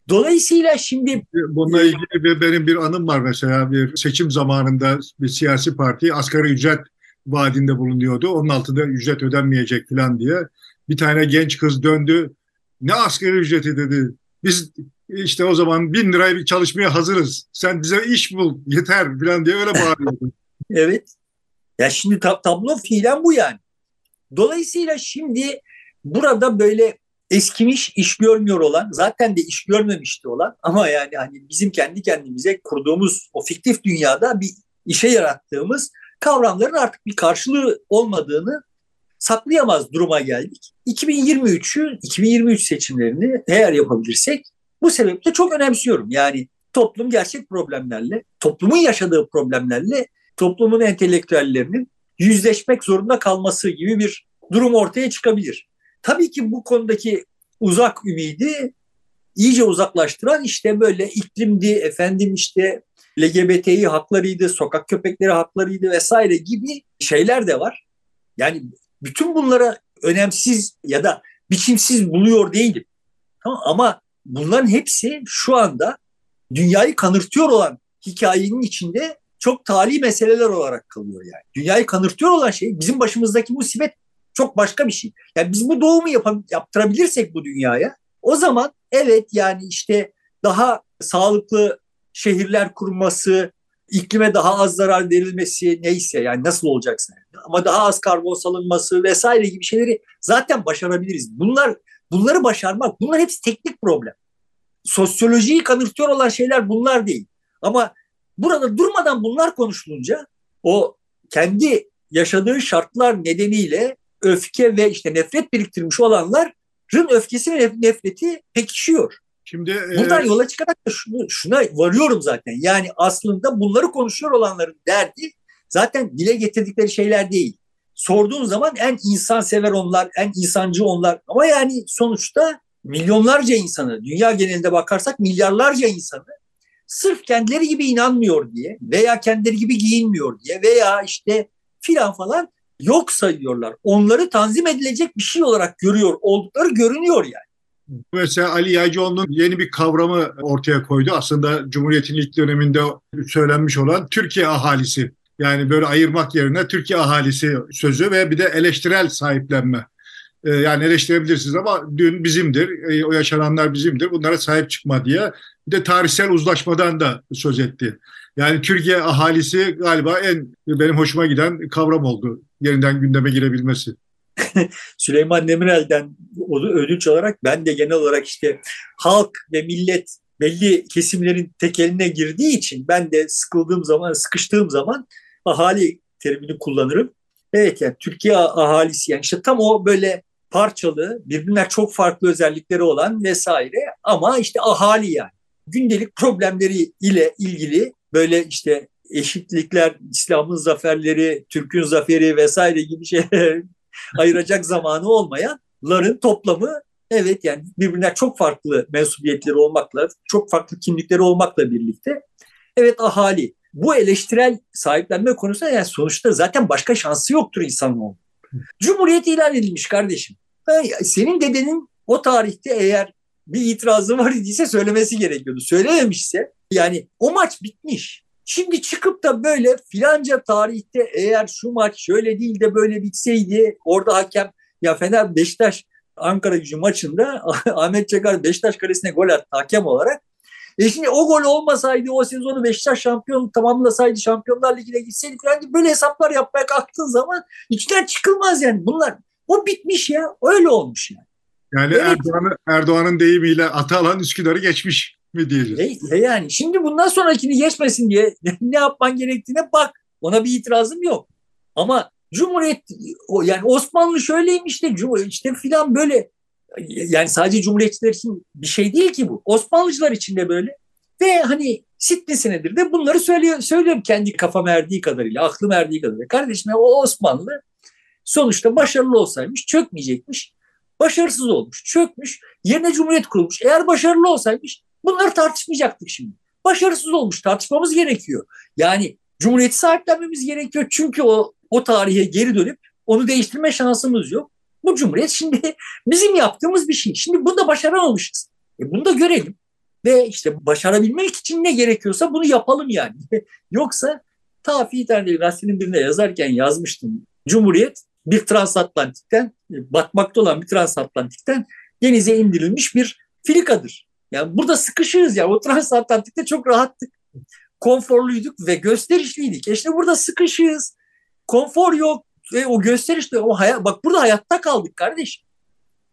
Dolayısıyla şimdi... Bununla ilgili bir, benim bir anım var mesela bir seçim zamanında bir siyasi parti asgari ücret vaadinde bulunuyordu. Onun altında ücret ödenmeyecek falan diye. Bir tane genç kız döndü. Ne asgari ücreti dedi. Biz işte o zaman bin liraya çalışmaya hazırız. Sen bize iş bul yeter falan diye öyle bağırıyordu. *laughs* Evet. Ya şimdi tab- tablo fiilen bu yani. Dolayısıyla şimdi burada böyle eskimiş, iş görmüyor olan, zaten de iş görmemişti olan ama yani hani bizim kendi kendimize kurduğumuz o fiktif dünyada bir işe yarattığımız kavramların artık bir karşılığı olmadığını saklayamaz duruma geldik. 2023'ü, 2023 seçimlerini eğer yapabilirsek bu sebeple çok önemsiyorum. Yani toplum gerçek problemlerle, toplumun yaşadığı problemlerle toplumun entelektüellerinin yüzleşmek zorunda kalması gibi bir durum ortaya çıkabilir. Tabii ki bu konudaki uzak ümidi iyice uzaklaştıran işte böyle iklimdi, efendim işte LGBTİ haklarıydı, sokak köpekleri haklarıydı vesaire gibi şeyler de var. Yani bütün bunlara önemsiz ya da biçimsiz buluyor değilim. Ama bunların hepsi şu anda dünyayı kanırtıyor olan hikayenin içinde çok tali meseleler olarak kalıyor yani. Dünyayı kanırtıyor olan şey bizim başımızdaki musibet çok başka bir şey. Yani biz bu doğumu yap- yaptırabilirsek bu dünyaya o zaman evet yani işte daha sağlıklı şehirler kurması, iklime daha az zarar verilmesi neyse yani nasıl olacaksa ama daha az karbon salınması vesaire gibi şeyleri zaten başarabiliriz. Bunlar bunları başarmak bunlar hepsi teknik problem. Sosyolojiyi kanırtıyor olan şeyler bunlar değil. Ama burada durmadan bunlar konuşulunca o kendi yaşadığı şartlar nedeniyle öfke ve işte nefret biriktirmiş olanların öfkesi ve nefreti pekişiyor. Şimdi buradan e... yola çıkarak da şunu, şuna varıyorum zaten. Yani aslında bunları konuşuyor olanların derdi zaten dile getirdikleri şeyler değil. Sorduğun zaman en insansever onlar, en insancı onlar. Ama yani sonuçta milyonlarca insanı, dünya genelinde bakarsak milyarlarca insanı sırf kendileri gibi inanmıyor diye veya kendileri gibi giyinmiyor diye veya işte filan falan yok sayıyorlar. Onları tanzim edilecek bir şey olarak görüyor oldukları görünüyor yani. Mesela Ali Yaycıoğlu'nun yeni bir kavramı ortaya koydu. Aslında Cumhuriyet'in ilk döneminde söylenmiş olan Türkiye ahalisi. Yani böyle ayırmak yerine Türkiye ahalisi sözü ve bir de eleştirel sahiplenme. Ee, yani eleştirebilirsiniz ama dün bizimdir, e, o yaşananlar bizimdir, bunlara sahip çıkma diye. Bir de tarihsel uzlaşmadan da söz etti. Yani Türkiye ahalisi galiba en benim hoşuma giden kavram oldu. Yeniden gündeme girebilmesi. *laughs* Süleyman Demirel'den ödünç olarak ben de genel olarak işte halk ve millet belli kesimlerin tekeline girdiği için ben de sıkıldığım zaman, sıkıştığım zaman ahali terimini kullanırım. Evet yani Türkiye ahalisi yani işte tam o böyle parçalı, birbirinden çok farklı özellikleri olan vesaire ama işte ahali yani. Gündelik problemleri ile ilgili böyle işte eşitlikler, İslam'ın zaferleri, Türk'ün zaferi vesaire gibi şeyler *laughs* ayıracak zamanı olmayanların toplamı evet yani birbirinden çok farklı mensubiyetleri olmakla, çok farklı kimlikleri olmakla birlikte evet ahali. Bu eleştirel sahiplenme konusunda yani sonuçta zaten başka şansı yoktur insanoğlu. Cumhuriyet ilan edilmiş kardeşim. Senin dedenin o tarihte eğer bir itirazı var idiyse söylemesi gerekiyordu. Söylememişse yani o maç bitmiş. Şimdi çıkıp da böyle filanca tarihte eğer şu maç şöyle değil de böyle bitseydi orada hakem ya Fener Beşiktaş Ankara gücü maçında *laughs* Ahmet Çakar Beşiktaş kalesine gol attı hakem olarak. E şimdi o gol olmasaydı o sezonu Beşiktaş şampiyon tamamlasaydı Şampiyonlar Ligi'ne gitseydi falan böyle hesaplar yapmaya kalktığın zaman içten çıkılmaz yani. Bunlar o bitmiş ya. Öyle olmuş yani. Yani evet. Erdoğan'ın Erdoğan'ın deyimiyle ata alan Üsküdar'ı geçmiş mi diyeceğiz? E, yani şimdi bundan sonrakini geçmesin diye *laughs* ne yapman gerektiğine bak. Ona bir itirazım yok. Ama Cumhuriyet yani Osmanlı şöyleymiş de işte filan böyle yani sadece Cumhuriyetçiler için bir şey değil ki bu. Osmanlıcılar için de böyle. Ve hani sitnesine de bunları söylüyor, söylüyorum kendi kafam erdiği kadarıyla, aklım erdiği kadarıyla. Kardeşim o Osmanlı sonuçta başarılı olsaymış çökmeyecekmiş. Başarısız olmuş, çökmüş, yerine cumhuriyet kurulmuş. Eğer başarılı olsaymış bunları tartışmayacaktık şimdi. Başarısız olmuş, tartışmamız gerekiyor. Yani cumhuriyeti sahiplenmemiz gerekiyor. Çünkü o, o tarihe geri dönüp onu değiştirme şansımız yok. Bu cumhuriyet şimdi *laughs* bizim yaptığımız bir şey. Şimdi bunu da başaramamışız. E bunu da görelim. Ve işte başarabilmek için ne gerekiyorsa bunu yapalım yani. *laughs* Yoksa ta Fiyi gazetenin birine yazarken yazmıştım. Cumhuriyet bir transatlantikten, batmakta olan bir transatlantikten denize indirilmiş bir filikadır. Yani burada sıkışırız ya. O transatlantikte çok rahattık. Konforluyduk ve gösterişliydik. E işte burada sıkışığız. Konfor yok. E o gösterişli. O hayat, bak burada hayatta kaldık kardeşim.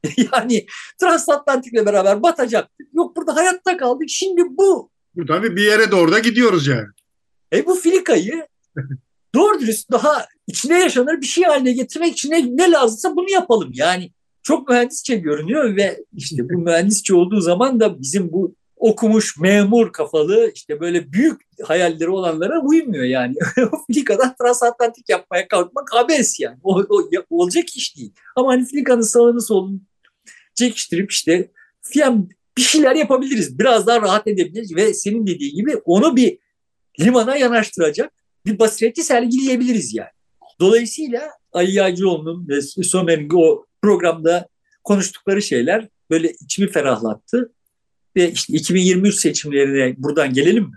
*laughs* yani transatlantikle beraber batacaktık. Yok burada hayatta kaldık. Şimdi bu. Tabii bir yere doğru da gidiyoruz yani. E bu filikayı *laughs* doğru dürüst daha içine yaşanır bir şey haline getirmek için ne, ne lazımsa bunu yapalım. Yani çok mühendisçe görünüyor ve işte bu *laughs* mühendisçe olduğu zaman da bizim bu okumuş memur kafalı işte böyle büyük hayalleri olanlara uymuyor yani. *laughs* Filika'dan transatlantik yapmaya kalkmak abes yani. O, o, olacak iş değil. Ama hani Filika'nın sağını solunu çekiştirip işte fiyan bir şeyler yapabiliriz. Biraz daha rahat edebiliriz ve senin dediğin gibi onu bir limana yanaştıracak bir basireti sergileyebiliriz yani. Dolayısıyla Ali Yağcıoğlu'nun ve Somer'in o programda konuştukları şeyler böyle içimi ferahlattı. Ve işte 2023 seçimlerine buradan gelelim mi?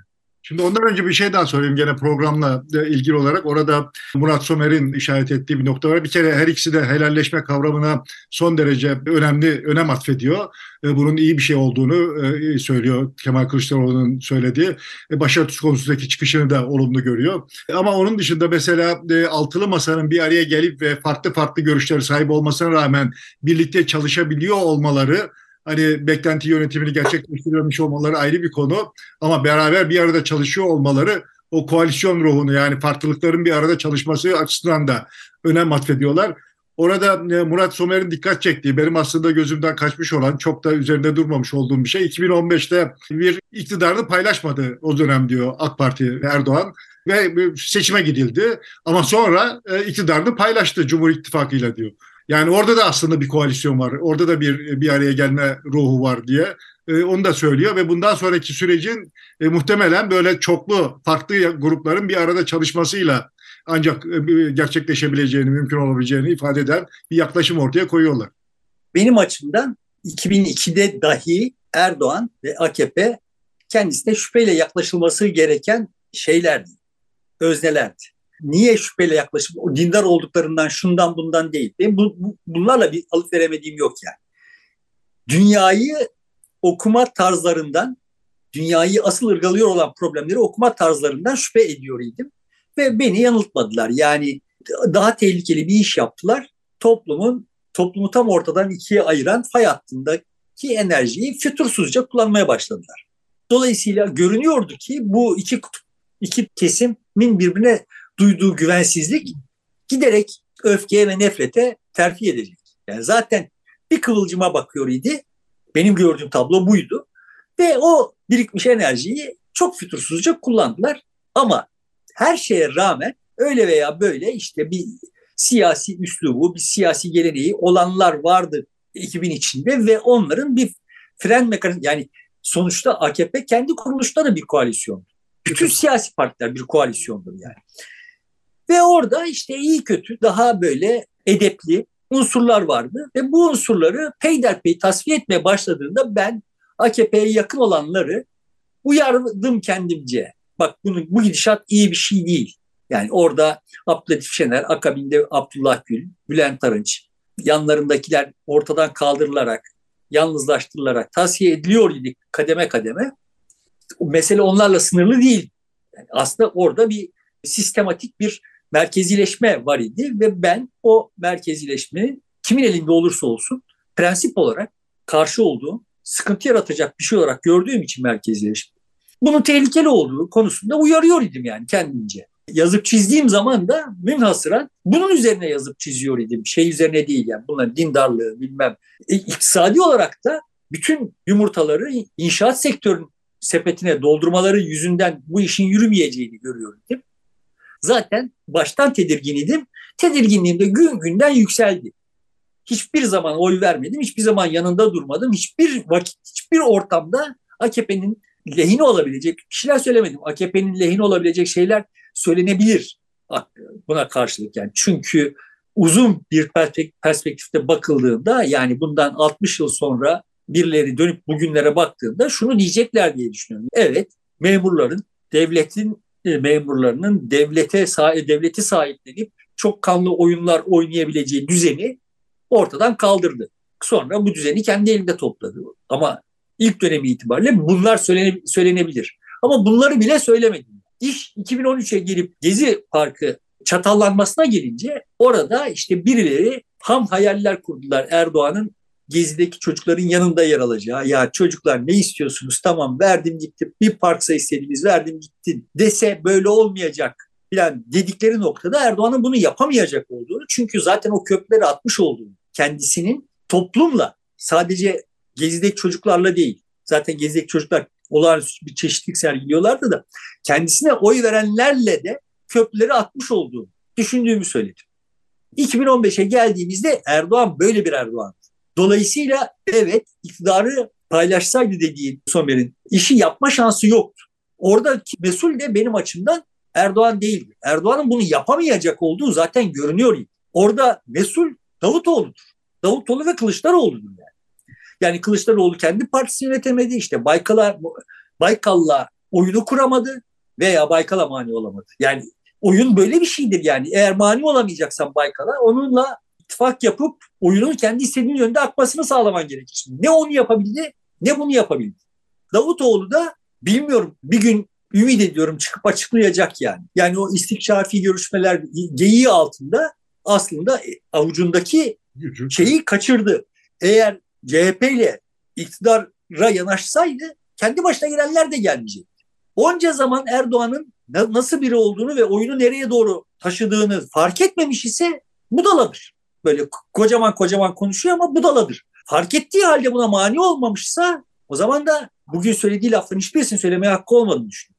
Şimdi ondan önce bir şey daha sorayım gene programla ilgili olarak. Orada Murat Somer'in işaret ettiği bir nokta var. Bir kere her ikisi de helalleşme kavramına son derece önemli önem atfediyor. E, bunun iyi bir şey olduğunu e, söylüyor Kemal Kılıçdaroğlu'nun söylediği. E, başörtüsü konusundaki çıkışını da olumlu görüyor. Ama onun dışında mesela altılı masanın bir araya gelip ve farklı farklı görüşlere sahip olmasına rağmen birlikte çalışabiliyor olmaları hani beklenti yönetimini gerçekleştiriyormuş olmaları ayrı bir konu ama beraber bir arada çalışıyor olmaları o koalisyon ruhunu yani farklılıkların bir arada çalışması açısından da önem atfediyorlar. Orada e, Murat Somer'in dikkat çektiği, benim aslında gözümden kaçmış olan, çok da üzerinde durmamış olduğum bir şey. 2015'te bir iktidarını paylaşmadı o dönem diyor AK Parti Erdoğan ve seçime gidildi. Ama sonra e, iktidarını paylaştı Cumhur İttifakı'yla diyor. Yani orada da aslında bir koalisyon var. Orada da bir bir araya gelme ruhu var diye e, onu da söylüyor ve bundan sonraki sürecin e, muhtemelen böyle çoklu farklı grupların bir arada çalışmasıyla ancak e, gerçekleşebileceğini, mümkün olabileceğini ifade eden bir yaklaşım ortaya koyuyorlar. Benim açımdan 2002'de dahi Erdoğan ve AKP kendisine şüpheyle yaklaşılması gereken şeylerdi, öznelerdi niye şüpheyle yaklaşıp o dindar olduklarından şundan bundan değil. Benim bu, bu, bunlarla bir alıp veremediğim yok yani. Dünyayı okuma tarzlarından, dünyayı asıl ırgalıyor olan problemleri okuma tarzlarından şüphe ediyor idim. Ve beni yanıltmadılar. Yani daha tehlikeli bir iş yaptılar. Toplumun toplumu tam ortadan ikiye ayıran fay hattındaki enerjiyi fütursuzca kullanmaya başladılar. Dolayısıyla görünüyordu ki bu iki kutup, iki kesimin birbirine duyduğu güvensizlik giderek öfkeye ve nefrete terfi edecek. Yani zaten bir kıvılcıma bakıyor idi. Benim gördüğüm tablo buydu. Ve o birikmiş enerjiyi çok fütursuzca kullandılar. Ama her şeye rağmen öyle veya böyle işte bir siyasi üslubu, bir siyasi geleneği olanlar vardı 2000 içinde ve onların bir fren mekanizması yani sonuçta AKP kendi kuruluşları bir koalisyon. Bütün siyasi partiler bir koalisyondur yani. Ve orada işte iyi kötü daha böyle edepli unsurlar vardı. Ve bu unsurları peyderpey tasfiye etmeye başladığında ben AKP'ye yakın olanları uyardım kendimce. Bak bunu, bu gidişat iyi bir şey değil. Yani orada Abdülhatif Şener, akabinde Abdullah Gül, Bülent Arınç, yanlarındakiler ortadan kaldırılarak, yalnızlaştırılarak tavsiye ediliyor idi kademe kademe. Mesele onlarla sınırlı değil. Yani aslında orada bir sistematik bir merkezileşme var idi ve ben o merkezileşmenin kimin elinde olursa olsun prensip olarak karşı olduğum, sıkıntı yaratacak bir şey olarak gördüğüm için merkezileşme. Bunun tehlikeli olduğu konusunda uyarıyor idim yani kendimce. Yazıp çizdiğim zaman da münhasıran bunun üzerine yazıp çiziyor idim. Şey üzerine değil yani bunların dindarlığı bilmem. E, iktisadi olarak da bütün yumurtaları inşaat sektörünün sepetine doldurmaları yüzünden bu işin yürümeyeceğini görüyorum. Zaten baştan tedirgin idim. Tedirginliğim de gün günden yükseldi. Hiçbir zaman oy vermedim, hiçbir zaman yanında durmadım. Hiçbir vakit, hiçbir ortamda AKP'nin lehine olabilecek şeyler söylemedim. AKP'nin lehine olabilecek şeyler söylenebilir buna karşılık yani. Çünkü uzun bir perspektifte bakıldığında yani bundan 60 yıl sonra birileri dönüp bugünlere baktığında şunu diyecekler diye düşünüyorum. Evet memurların devletin memurlarının devlete devleti sahiplenip çok kanlı oyunlar oynayabileceği düzeni ortadan kaldırdı. Sonra bu düzeni kendi elinde topladı. Ama ilk dönemi itibariyle bunlar söylene, söylenebilir. Ama bunları bile söylemedim. İş 2013'e gelip Gezi Parkı çatallanmasına gelince orada işte birileri ham hayaller kurdular Erdoğan'ın Gezi'deki çocukların yanında yer alacağı. Ya çocuklar ne istiyorsunuz? Tamam verdim gitti. Bir parksa istediğiniz verdim gitti dese böyle olmayacak filan dedikleri noktada Erdoğan'ın bunu yapamayacak olduğunu çünkü zaten o kökleri atmış olduğunu kendisinin toplumla sadece Gezi'deki çocuklarla değil zaten Gezi'deki çocuklar olağanüstü bir çeşitlilik sergiliyorlardı da kendisine oy verenlerle de köprüleri atmış olduğunu düşündüğümü söyledim. 2015'e geldiğimizde Erdoğan böyle bir Erdoğan. Dolayısıyla evet iktidarı paylaşsaydı dediği Somer'in işi yapma şansı yoktu. Oradaki mesul de benim açımdan Erdoğan değildi. Erdoğan'ın bunu yapamayacak olduğu zaten görünüyor. Orada mesul Davutoğlu'dur. Davutoğlu ve Kılıçdaroğlu'dur yani. Yani Kılıçdaroğlu kendi partisini yönetemedi. İşte Baykal'a Baykal'la oyunu kuramadı veya Baykal'a mani olamadı. Yani oyun böyle bir şeydir yani. Eğer mani olamayacaksan Baykal'a onunla ittifak yapıp oyunun kendi istediğin yönde akmasını sağlaman gerekir. Ne onu yapabildi ne bunu yapabildi. Davutoğlu da bilmiyorum bir gün ümit ediyorum çıkıp açıklayacak yani. Yani o istikşafi görüşmeler geyiği altında aslında avucundaki şeyi kaçırdı. Eğer CHP ile iktidara yanaşsaydı kendi başına gelenler de gelmeyecekti. Onca zaman Erdoğan'ın nasıl biri olduğunu ve oyunu nereye doğru taşıdığını fark etmemiş ise budaladır. Böyle kocaman kocaman konuşuyor ama budaladır. Fark ettiği halde buna mani olmamışsa o zaman da bugün söylediği lafların hiçbirisini söylemeye hakkı olmadığını düşünüyorum.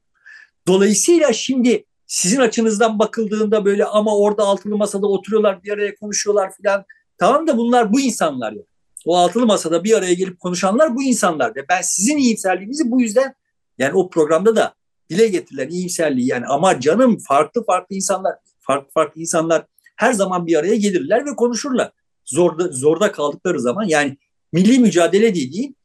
Dolayısıyla şimdi sizin açınızdan bakıldığında böyle ama orada altılı masada oturuyorlar bir araya konuşuyorlar filan. Tamam da bunlar bu insanlar ya. O altılı masada bir araya gelip konuşanlar bu insanlar. Ve ben sizin iyimserliğinizi bu yüzden yani o programda da dile getirilen iyimserliği yani ama canım farklı farklı insanlar farklı farklı insanlar her zaman bir araya gelirler ve konuşurlar. Zorda, zorda kaldıkları zaman yani milli mücadele dediğin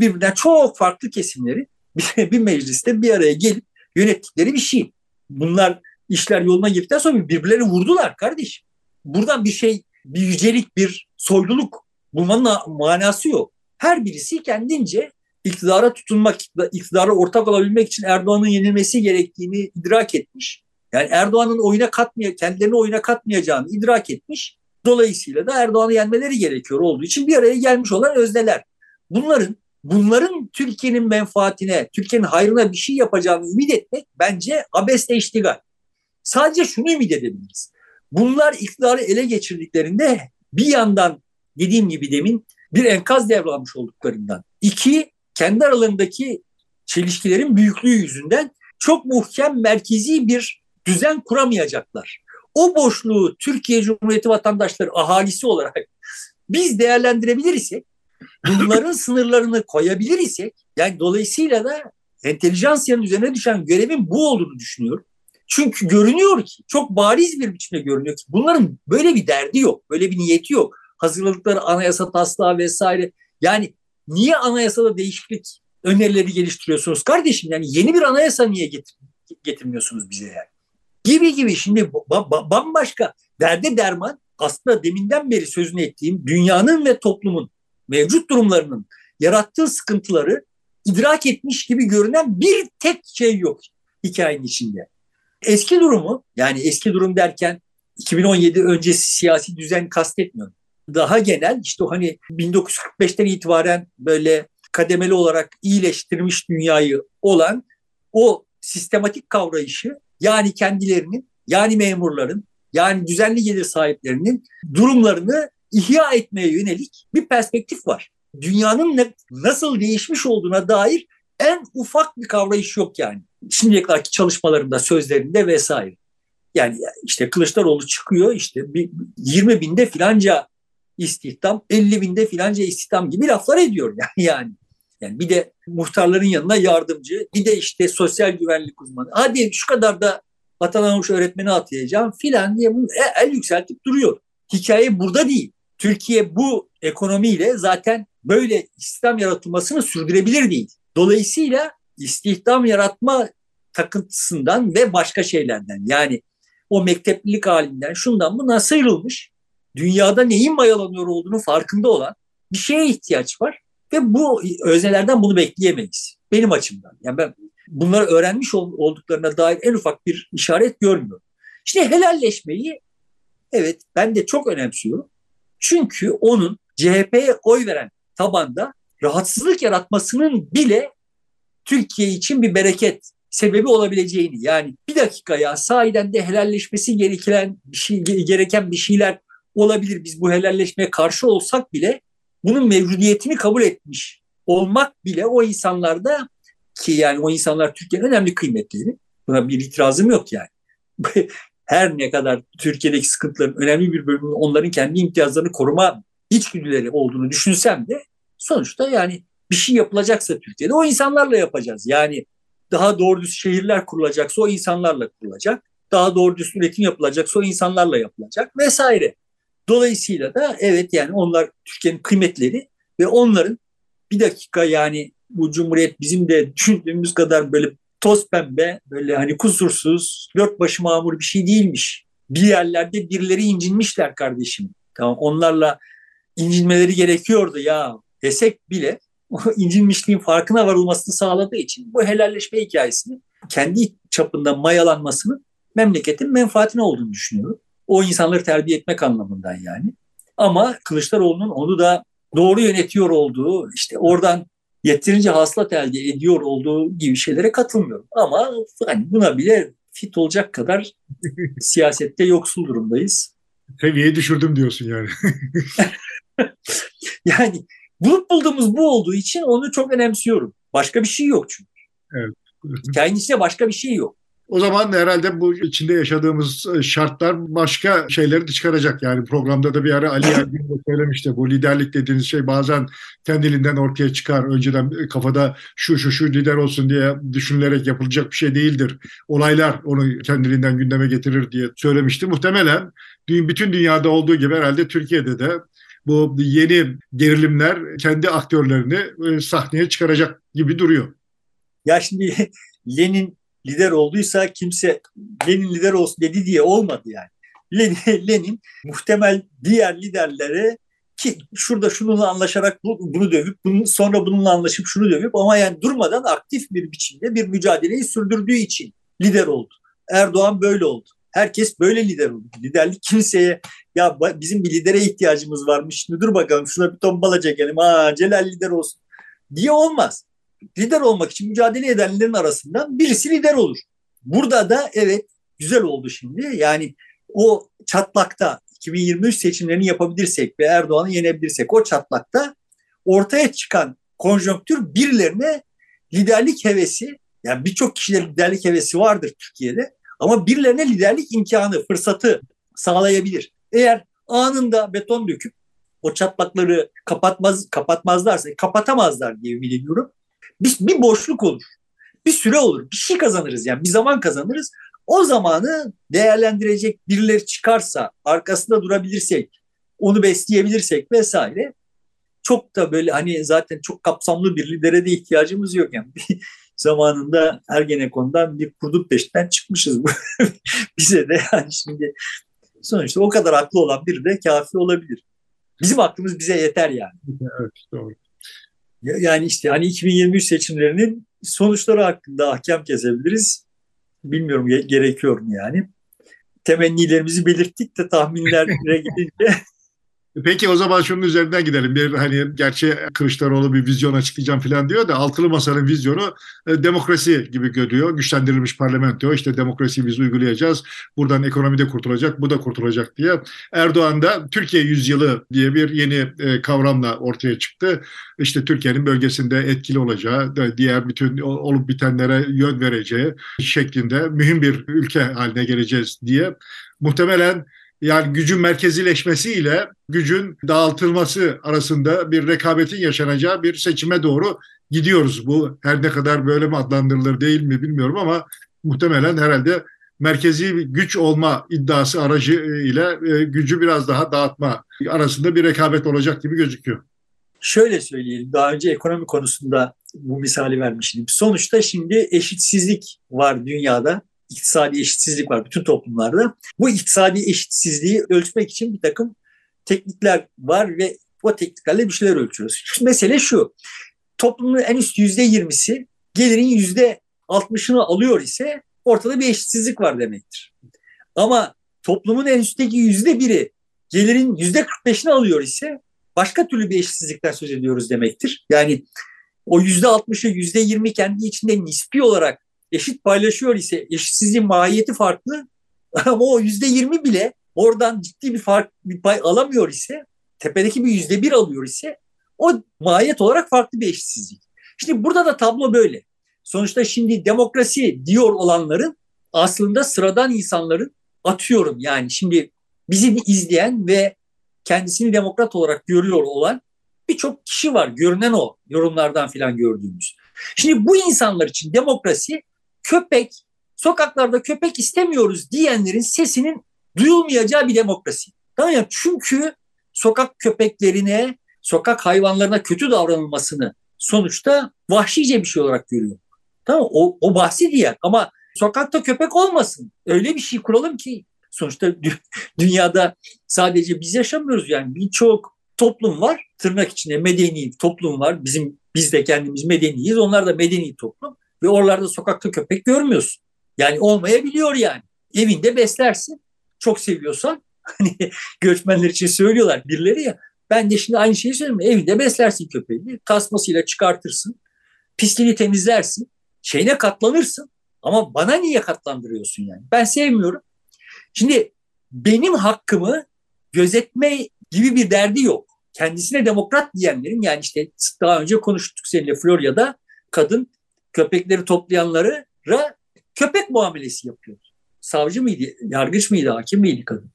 birbirinden çok farklı kesimleri bir, *laughs* bir mecliste bir araya gelip yönettikleri bir şey. Bunlar işler yoluna girdikten sonra birbirlerini vurdular kardeşim. Buradan bir şey, bir yücelik, bir soyluluk bulmanın manası yok. Her birisi kendince iktidara tutunmak, iktidara ortak olabilmek için Erdoğan'ın yenilmesi gerektiğini idrak etmiş. Yani Erdoğan'ın oyuna katmaya, kendilerini oyuna katmayacağını idrak etmiş. Dolayısıyla da Erdoğan'ı yenmeleri gerekiyor olduğu için bir araya gelmiş olan özneler. Bunların bunların Türkiye'nin menfaatine, Türkiye'nin hayrına bir şey yapacağını ümit etmek bence abesle iştigal. Sadece şunu ümit edebiliriz. Bunlar iktidarı ele geçirdiklerinde bir yandan dediğim gibi demin bir enkaz devralmış olduklarından. İki, kendi aralarındaki çelişkilerin büyüklüğü yüzünden çok muhkem merkezi bir düzen kuramayacaklar. O boşluğu Türkiye Cumhuriyeti vatandaşları ahalisi olarak biz değerlendirebilir isek, bunların *laughs* sınırlarını koyabilir isek, yani dolayısıyla da entelijansiyanın üzerine düşen görevin bu olduğunu düşünüyorum. Çünkü görünüyor ki, çok bariz bir biçimde görünüyor ki bunların böyle bir derdi yok, böyle bir niyeti yok. Hazırladıkları anayasa taslağı vesaire. Yani niye anayasada değişiklik önerileri geliştiriyorsunuz kardeşim? Yani yeni bir anayasa niye getir getirmiyorsunuz bize yani? Gibi gibi şimdi bambaşka derde derman aslında deminden beri sözünü ettiğim dünyanın ve toplumun mevcut durumlarının yarattığı sıkıntıları idrak etmiş gibi görünen bir tek şey yok hikayenin içinde. Eski durumu yani eski durum derken 2017 öncesi siyasi düzen kastetmiyorum. Daha genel işte hani 1945'ten itibaren böyle kademeli olarak iyileştirmiş dünyayı olan o sistematik kavrayışı yani kendilerinin yani memurların yani düzenli gelir sahiplerinin durumlarını ihya etmeye yönelik bir perspektif var. Dünyanın ne, nasıl değişmiş olduğuna dair en ufak bir kavrayış yok yani. Şimdiye kadarki çalışmalarında, sözlerinde vesaire. Yani işte Kılıçdaroğlu çıkıyor işte bir 20 binde filanca istihdam, 50 binde filanca istihdam gibi laflar ediyor *laughs* yani. yani. Yani bir de muhtarların yanına yardımcı, bir de işte sosyal güvenlik uzmanı. Hadi şu kadar da vatandaş öğretmeni atayacağım filan diye bunu el yükseltip duruyor. Hikaye burada değil. Türkiye bu ekonomiyle zaten böyle istihdam yaratılmasını sürdürebilir değil. Dolayısıyla istihdam yaratma takıntısından ve başka şeylerden yani o mekteplilik halinden şundan buna sıyrılmış dünyada neyin mayalanıyor olduğunu farkında olan bir şeye ihtiyaç var ve bu öznelerden bunu bekleyemeyiz benim açımdan. Yani ben bunları öğrenmiş olduklarına dair en ufak bir işaret görmüyorum. İşte helalleşmeyi evet ben de çok önemsiyorum. Çünkü onun CHP'ye oy veren tabanda rahatsızlık yaratmasının bile Türkiye için bir bereket sebebi olabileceğini yani bir dakika ya sahiden de helalleşmesi gereken bir şey, gereken bir şeyler olabilir. Biz bu helalleşmeye karşı olsak bile bunun mevcudiyetini kabul etmiş olmak bile o insanlarda ki yani o insanlar Türkiye'nin önemli kıymetleri. Buna bir itirazım yok yani. *laughs* Her ne kadar Türkiye'deki sıkıntıların önemli bir bölümünün onların kendi imtiyazlarını koruma içgüdüleri olduğunu düşünsem de sonuçta yani bir şey yapılacaksa Türkiye'de o insanlarla yapacağız. Yani daha doğru düz şehirler kurulacaksa o insanlarla kurulacak. Daha doğru düz üretim yapılacaksa o insanlarla yapılacak vesaire. Dolayısıyla da evet yani onlar Türkiye'nin kıymetleri ve onların bir dakika yani bu cumhuriyet bizim de düşündüğümüz kadar böyle toz pembe, böyle hani kusursuz, dört başı mamur bir şey değilmiş. Bir yerlerde birileri incinmişler kardeşim. Tamam onlarla incinmeleri gerekiyordu ya desek bile *laughs* o incinmişliğin farkına varılmasını sağladığı için bu helalleşme hikayesini kendi çapında mayalanmasının memleketin menfaatine olduğunu düşünüyorum. O insanları terbiye etmek anlamından yani. Ama Kılıçdaroğlu'nun onu da doğru yönetiyor olduğu, işte oradan yeterince haslat elde ediyor olduğu gibi şeylere katılmıyorum. Ama hani buna bile fit olacak kadar *laughs* siyasette yoksul durumdayız. Seviyeyi düşürdüm diyorsun yani. *laughs* yani bulup bulduğumuz bu olduğu için onu çok önemsiyorum. Başka bir şey yok çünkü. Evet. Hikayenin içinde başka bir şey yok. O zaman herhalde bu içinde yaşadığımız şartlar başka şeyleri de çıkaracak. Yani programda da bir ara Ali *laughs* Ergin de söylemişti. Bu liderlik dediğiniz şey bazen kendiliğinden ortaya çıkar. Önceden kafada şu şu şu lider olsun diye düşünülerek yapılacak bir şey değildir. Olaylar onu kendiliğinden gündeme getirir diye söylemişti. Muhtemelen bütün dünyada olduğu gibi herhalde Türkiye'de de bu yeni gerilimler kendi aktörlerini sahneye çıkaracak gibi duruyor. Ya şimdi *laughs* Lenin lider olduysa kimse Lenin lider olsun dedi diye olmadı yani. Lenin, *laughs* Lenin muhtemel diğer liderlere ki şurada şununla anlaşarak bunu dövüp bunu, sonra bununla anlaşıp şunu dövüp ama yani durmadan aktif bir biçimde bir mücadeleyi sürdürdüğü için lider oldu. Erdoğan böyle oldu. Herkes böyle lider oldu. Liderlik kimseye ya bizim bir lidere ihtiyacımız varmış. Şimdi dur bakalım şuna bir tombala çekelim. Aa Celal lider olsun diye olmaz lider olmak için mücadele edenlerin arasından birisi lider olur. Burada da evet güzel oldu şimdi. Yani o çatlakta 2023 seçimlerini yapabilirsek ve Erdoğan'ı yenebilirsek o çatlakta ortaya çıkan konjonktür birilerine liderlik hevesi yani birçok kişide liderlik hevesi vardır Türkiye'de ama birilerine liderlik imkanı, fırsatı sağlayabilir. Eğer anında beton döküp o çatlakları kapatmaz kapatmazlarsa kapatamazlar diye biliyorum. Bir, bir boşluk olur. Bir süre olur. Bir şey kazanırız yani. Bir zaman kazanırız. O zamanı değerlendirecek birileri çıkarsa, arkasında durabilirsek, onu besleyebilirsek vesaire çok da böyle hani zaten çok kapsamlı bir lidere de ihtiyacımız yok yani. *laughs* zamanında Ergenekon'dan bir kurduk peşinden çıkmışız. *laughs* Bize de yani şimdi sonuçta o kadar aklı olan biri de kafi olabilir. Bizim aklımız bize yeter yani. Evet doğru. Yani işte hani 2023 seçimlerinin sonuçları hakkında ahkam kesebiliriz. Bilmiyorum gerekiyor mu yani. Temennilerimizi belirttik de tahminlere *laughs* gidince Peki o zaman şunun üzerinden gidelim. Bir hani gerçi Kılıçdaroğlu bir vizyon açıklayacağım falan diyor da altılı masanın vizyonu e, demokrasi gibi görüyor. Güçlendirilmiş parlamento işte demokrasiyi biz uygulayacağız. Buradan ekonomide kurtulacak, bu da kurtulacak diye. Erdoğan da Türkiye yüzyılı diye bir yeni e, kavramla ortaya çıktı. İşte Türkiye'nin bölgesinde etkili olacağı, diğer bütün olup bitenlere yön vereceği şeklinde mühim bir ülke haline geleceğiz diye. Muhtemelen yani gücün merkezileşmesiyle gücün dağıtılması arasında bir rekabetin yaşanacağı bir seçime doğru gidiyoruz. Bu her ne kadar böyle mi adlandırılır değil mi bilmiyorum ama muhtemelen herhalde merkezi güç olma iddiası aracı ile e, gücü biraz daha dağıtma arasında bir rekabet olacak gibi gözüküyor. Şöyle söyleyelim, daha önce ekonomi konusunda bu misali vermiştim. Sonuçta şimdi eşitsizlik var dünyada iktisadi eşitsizlik var bütün toplumlarda. Bu iktisadi eşitsizliği ölçmek için bir takım teknikler var ve o tekniklerle bir şeyler ölçüyoruz. Şu mesele şu, toplumun en üst yüzde yirmisi gelirin yüzde altmışını alıyor ise ortada bir eşitsizlik var demektir. Ama toplumun en üstteki yüzde biri gelirin yüzde kırk beşini alıyor ise başka türlü bir eşitsizlikten söz ediyoruz demektir. Yani o yüzde altmışı yüzde yirmi kendi içinde nispi olarak eşit paylaşıyor ise eşitsizliğin mahiyeti farklı *laughs* ama o yüzde yirmi bile oradan ciddi bir fark bir pay alamıyor ise tepedeki bir yüzde bir alıyor ise o mahiyet olarak farklı bir eşitsizlik. Şimdi burada da tablo böyle. sonuçta şimdi demokrasi diyor olanların aslında sıradan insanların atıyorum yani şimdi bizi izleyen ve kendisini demokrat olarak görüyor olan birçok kişi var. Görünen o yorumlardan filan gördüğümüz. Şimdi bu insanlar için demokrasi köpek, sokaklarda köpek istemiyoruz diyenlerin sesinin duyulmayacağı bir demokrasi. Tamam ya çünkü sokak köpeklerine, sokak hayvanlarına kötü davranılmasını sonuçta vahşice bir şey olarak görüyor. Tamam o, o bahsi diğer ama sokakta köpek olmasın. Öyle bir şey kuralım ki sonuçta *laughs* dünyada sadece biz yaşamıyoruz yani birçok toplum var. Tırnak içinde medeni toplum var. Bizim biz de kendimiz medeniyiz. Onlar da medeni toplum ve oralarda sokakta köpek görmüyorsun. Yani olmayabiliyor yani. Evinde beslersin. Çok seviyorsan *laughs* hani göçmenler için söylüyorlar birileri ya. Ben de şimdi aynı şeyi söylüyorum. Evinde beslersin köpeği. Tasmasıyla çıkartırsın. Pisliğini temizlersin. Şeyine katlanırsın. Ama bana niye katlandırıyorsun yani? Ben sevmiyorum. Şimdi benim hakkımı gözetme gibi bir derdi yok. Kendisine demokrat diyenlerin yani işte daha önce konuştuk seninle Florya'da kadın köpekleri toplayanlara köpek muamelesi yapıyor. Savcı mıydı, yargıç mıydı, hakim miydi kadın?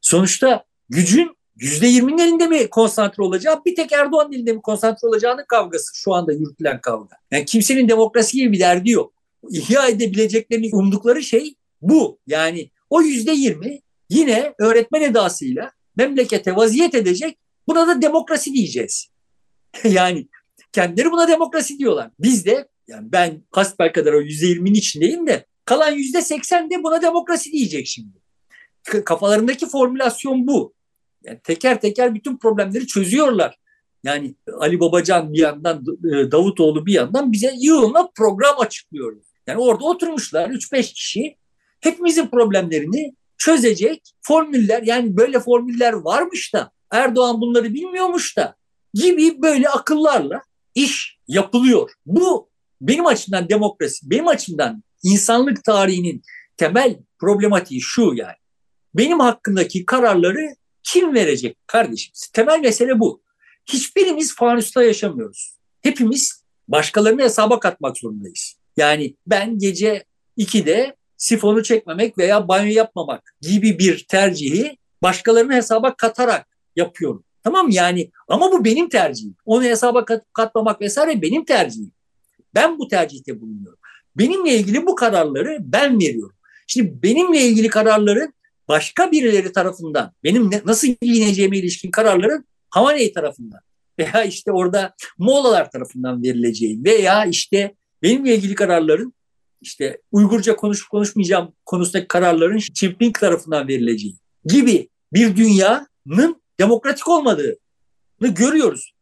Sonuçta gücün yüzde yirminin elinde mi konsantre olacağı, bir tek Erdoğan'ın elinde mi konsantre olacağının kavgası şu anda yürütülen kavga. Yani kimsenin demokrasi gibi bir derdi yok. İhya edebileceklerini umdukları şey bu. Yani o yüzde yirmi yine öğretmen edasıyla memlekete vaziyet edecek. Buna da demokrasi diyeceğiz. *laughs* yani kendileri buna demokrasi diyorlar. Biz de yani ben hasbel kadar o yüzde yirminin içindeyim de kalan yüzde seksen de buna demokrasi diyecek şimdi. Kafalarındaki formülasyon bu. Yani teker teker bütün problemleri çözüyorlar. Yani Ali Babacan bir yandan, e, Davutoğlu bir yandan bize yığınla program açıklıyor. Yani orada oturmuşlar 3-5 kişi hepimizin problemlerini çözecek formüller yani böyle formüller varmış da Erdoğan bunları bilmiyormuş da gibi böyle akıllarla iş yapılıyor. Bu benim açımdan demokrasi, benim açımdan insanlık tarihinin temel problematiği şu yani. Benim hakkındaki kararları kim verecek kardeşim? Temel mesele bu. Hiçbirimiz fanusta yaşamıyoruz. Hepimiz başkalarını hesaba katmak zorundayız. Yani ben gece 2'de sifonu çekmemek veya banyo yapmamak gibi bir tercihi başkalarını hesaba katarak yapıyorum. Tamam Yani ama bu benim tercihim. Onu hesaba kat, katmamak vesaire benim tercihim. Ben bu tercihte bulunuyorum. Benimle ilgili bu kararları ben veriyorum. Şimdi benimle ilgili kararların başka birileri tarafından, benim ne, nasıl giyineceğime ilişkin kararların Havaney tarafından veya işte orada Moğolalar tarafından verileceği veya işte benimle ilgili kararların işte Uygurca konuşup konuşmayacağım konusundaki kararların Xi Jinping tarafından verileceği gibi bir dünyanın demokratik olmadığını görüyoruz.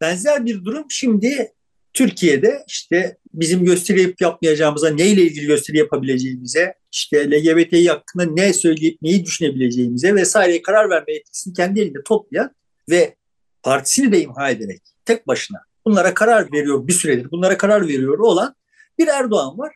Benzer bir durum şimdi Türkiye'de işte bizim gösteri yapıp yapmayacağımıza, neyle ilgili gösteri yapabileceğimize, işte LGBTİ hakkında ne söyleyip neyi düşünebileceğimize vesaire karar verme yetkisini kendi elinde toplayan ve partisini de imha ederek tek başına bunlara karar veriyor bir süredir bunlara karar veriyor olan bir Erdoğan var.